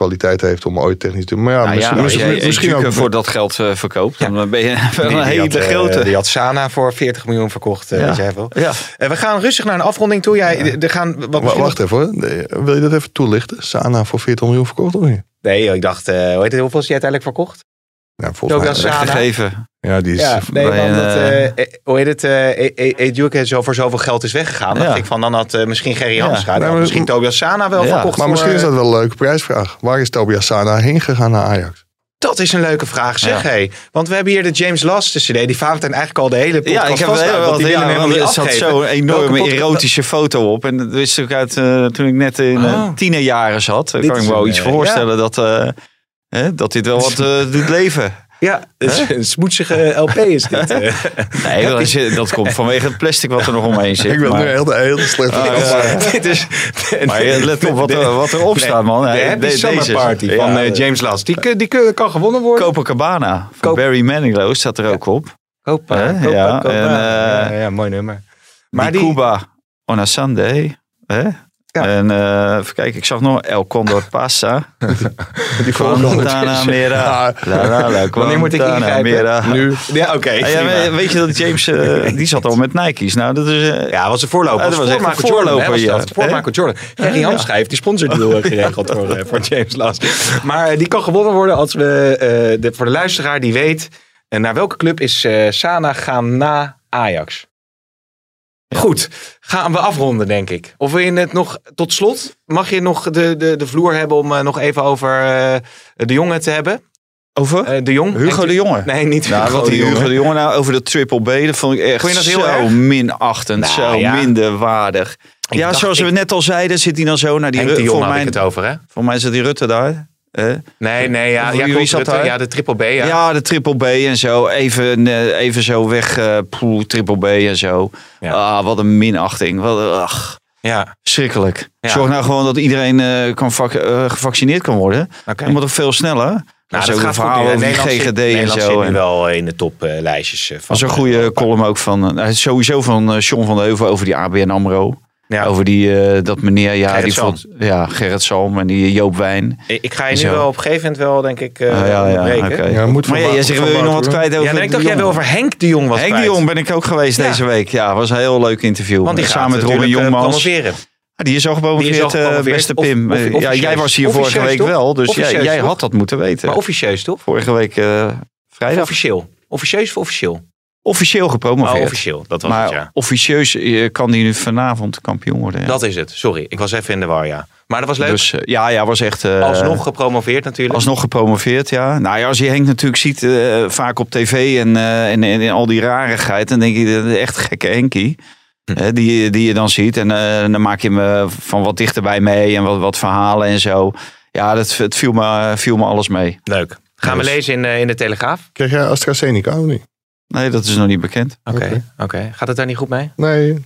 S4: kwaliteit heeft om ooit technisch te doen. Maar ja,
S3: Nou
S4: misschien,
S3: ja,
S4: misschien,
S3: jij
S4: ook.
S3: voor dat geld eh, verkoopt,
S2: Ja.
S3: dan ben je wel een
S2: Die- die
S3: hele
S2: had, eh,
S3: grote.
S2: Die had Sana voor 40 miljoen verkocht, eh,
S3: Ja.
S2: jij
S3: ja.
S2: We gaan rustig naar een afronding toe. Ja, er gaan, wat
S4: Wacht even hoor. Nee, Wil je dat even toelichten? Sana voor 40 miljoen verkocht of niet?
S2: Nee, ik dacht, eh, hoe heet het, hoeveel is uiteindelijk verkocht?
S4: Ja, volgens mij.
S2: Tobias Sana.
S3: Weggegeven.
S4: Ja, die is.
S2: Ja, nee,
S3: bij
S2: maar
S3: een,
S2: omdat,
S3: eh,
S2: eh, eh, hoe heet het, eh e- e- zo voor zoveel geld is weggegaan.
S3: Ja.
S2: dacht ik van, dan had eh, misschien Gerry
S3: Ja.
S2: Had
S4: maar-
S2: misschien Tobias Sana wel
S3: Ja.
S2: verkocht
S4: maar
S2: voor,
S4: misschien is dat wel een leuke prijsvraag. Waar is Tobias Sana heen gegaan naar Ajax?
S2: Dat is een leuke vraag, zeg
S3: Ja.
S2: hé. Want we hebben hier de James Last CD. Die Valentijn eigenlijk al de hele podcast
S3: Ja, ik heb wel
S2: willen hem helemaal
S3: er zat zo'n enorme erotische foto op. En dat wist ik uit toen ik net in eh,
S2: Oh.
S3: tienerjaren zat. Kan ik me wel iets voorstellen dat, eh, hè, dat dit wel wat eh, doet leven.
S2: Ja, het is een smoetsige LP is dit. eh.
S3: Nee, dat, is- dat komt vanwege het plastic wat er nog omheen zit.
S4: ik wil
S3: maar,
S4: nu heel, heel slecht.
S3: Ah, ja.
S2: dit is,
S3: maar je let op wat, er, wat erop staat, man.
S2: De
S3: Hij-
S2: Happy
S3: de-
S2: Summer
S3: deze-
S2: Party
S3: ja,
S2: van eh, James Last. Die, die kan gewonnen worden.
S3: Copacabana van Barry Manilow staat er ook op.
S2: Kopa,
S3: Ja, en, eh,
S2: ja, ja, mooi nummer. Maar
S3: Maar
S2: die,
S3: Cuba on a Sunday. Hè?
S2: Ja.
S3: En eh even kijken, ik zag nog El Condor Pasa.
S4: Die
S3: Guantanamera. La, la, la,
S2: Wanneer moet ik ingrijpen?
S4: Nu.
S2: ja, oké.
S3: Ah, ja, weet- je dat James, eh, die zat al met Nike's. Nou, dat is... eh,
S2: Ja, was een voorloper.
S3: Ja, dat was echt
S2: voormaker
S3: een
S2: Jordan,
S3: ja.
S2: Voormaker Jordan. Gerry die sponsordeal geregeld voor, voor James Last. Maar die kan gewonnen worden als we, de, voor de luisteraar die weet, naar welke club is Sana gaan na Ajax? Goed, gaan we afronden denk ik. Of wil je het nog tot slot? Mag je nog de, de, de vloer hebben om eh, nog even over eh, de jongen te hebben?
S3: Over?
S2: Eh, de Jong?
S3: Hugo de Jonge.
S2: Nee, niet
S3: Nou,
S2: Hugo
S3: wat
S2: de
S3: die. Hugo de Jonge nou over de triple B, dat vond ik echt
S2: Vond je dat heel
S3: zo
S2: erg?
S3: minachtend,
S2: Nou,
S3: zo
S2: ja.
S3: minderwaardig. Ja,
S2: dacht,
S3: zoals we
S2: ik-
S3: net al zeiden, zit hij dan zo naar die
S2: Henk de
S3: mij,
S2: het over, hè?
S3: voor mij zit die Rutte daar. Hè?
S2: Nee, nee, ja. Ja, klopt,
S3: zat daar?
S2: Ja, de triple B, ja.
S3: Ja. de triple B en zo. Even, eh, even zo weg. poeh, triple B en zo.
S2: Ja.
S3: Ah, wat een minachting. Wat, ach,
S2: Ja,
S3: schrikkelijk.
S2: Ja.
S3: Zorg nou gewoon dat iedereen eh, kan vac- gevaccineerd kan worden.
S2: oké.
S3: Dat moet toch veel sneller?
S2: Nou,
S3: dat een
S2: goed
S3: verhaal
S2: nu.
S3: over die
S2: Nederland
S3: GGD en zo. En-
S2: wel in de toplijstjes. van.
S3: Dat is een goede column ook van, eh, sowieso van John van de Heuvel over die ABN AMRO.
S2: Ja.
S3: Over die, eh, dat meneer, ja,
S2: Gerrit
S3: die
S2: Salm.
S3: vond, ja, Gerrit Salm en die Joop Wijn.
S2: Ik ga je nu wel op een gegeven moment wel, denk ik, eh
S3: Ah, ja, ja.
S4: Ja, moet
S3: Maar ja, jij zegt, wil je nog wat kwijt over
S2: Ja, nee, ik dacht jij wil over Henk de Jong was
S3: Henk de. Jong ben ik ook geweest
S2: Ja.
S3: deze week. Ja, was een heel leuk interview.
S2: Want die gaat
S3: Samen met Robin
S2: eh,
S3: Jongmans.
S2: promoveren.
S3: Ah, Die is al gepromoveerd, eh, beste Pim.
S2: of-
S3: ja, jij was hier vorige week
S2: toch?
S3: wel, dus jij, jij had dat moeten weten.
S2: Maar officieus, toch?
S3: vorige week eh, vrijdag.
S2: officieel? Officieus of officieel?
S3: Officieel
S2: Oh,
S3: gepromoveerd.
S2: officieel. Dat was
S3: maar
S2: het, ja.
S3: officieus eh, kan die nu vanavond kampioen worden. Ja.
S2: Dat is het. Sorry, ik was even in de war, ja. Maar dat was leuk.
S3: Dus eh, ja, ja, was echt... eh,
S2: Alsnog gepromoveerd natuurlijk.
S3: Alsnog gepromoveerd, ja. Nou ja, als je Henk natuurlijk ziet, eh, vaak op tv en, eh, en, en, en al die rarigheid, dan denk je, dat is echt gekke Henkie.
S2: Hm.
S3: Hè, die, die je dan ziet. En eh, dan maak je hem eh, van wat dichterbij mee en wat, wat verhalen en zo. Ja, dat, het viel me, viel me alles mee.
S2: Leuk. Gaan we
S3: Dus-
S2: lezen in, in de Telegraaf?
S4: Kreeg jij AstraZeneca of niet?
S3: Nee, dat is nog niet bekend.
S2: Oké,
S4: Oké.
S2: Gaat het daar niet goed mee?
S4: Nee.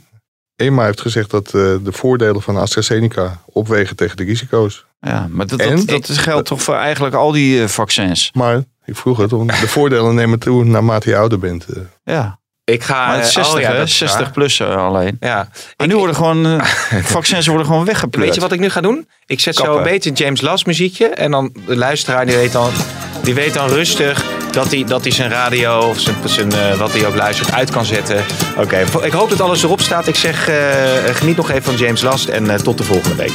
S4: EMA heeft gezegd dat eh, de voordelen van AstraZeneca opwegen tegen de risico's.
S3: Ja, maar dat,
S4: En?
S3: dat, dat is- geldt toch voor eigenlijk al die eh, vaccins.
S4: Maar ik vroeg het, want de voordelen nemen toe naarmate je ouder bent. eh.
S3: Ja,
S2: Ik ga...
S3: maar het is
S2: eh,
S3: 60,
S2: oh ja,
S3: hè?
S2: dat is
S3: 60
S2: waar.
S3: plus alleen.
S2: Ja.
S3: En nu worden gewoon, eh, vaccins worden gewoon weggepleurd.
S2: Weet je wat ik nu ga doen? Ik zet zo een beetje James Last muziekje. En dan de luisteraar die weet dan, die weet dan rustig dat hij, dat hij zijn radio of zijn, zijn, eh, wat hij ook luistert uit kan zetten. Oké, ik hoop dat alles erop staat. Ik zeg eh, geniet nog even van James Last en eh, tot de volgende week.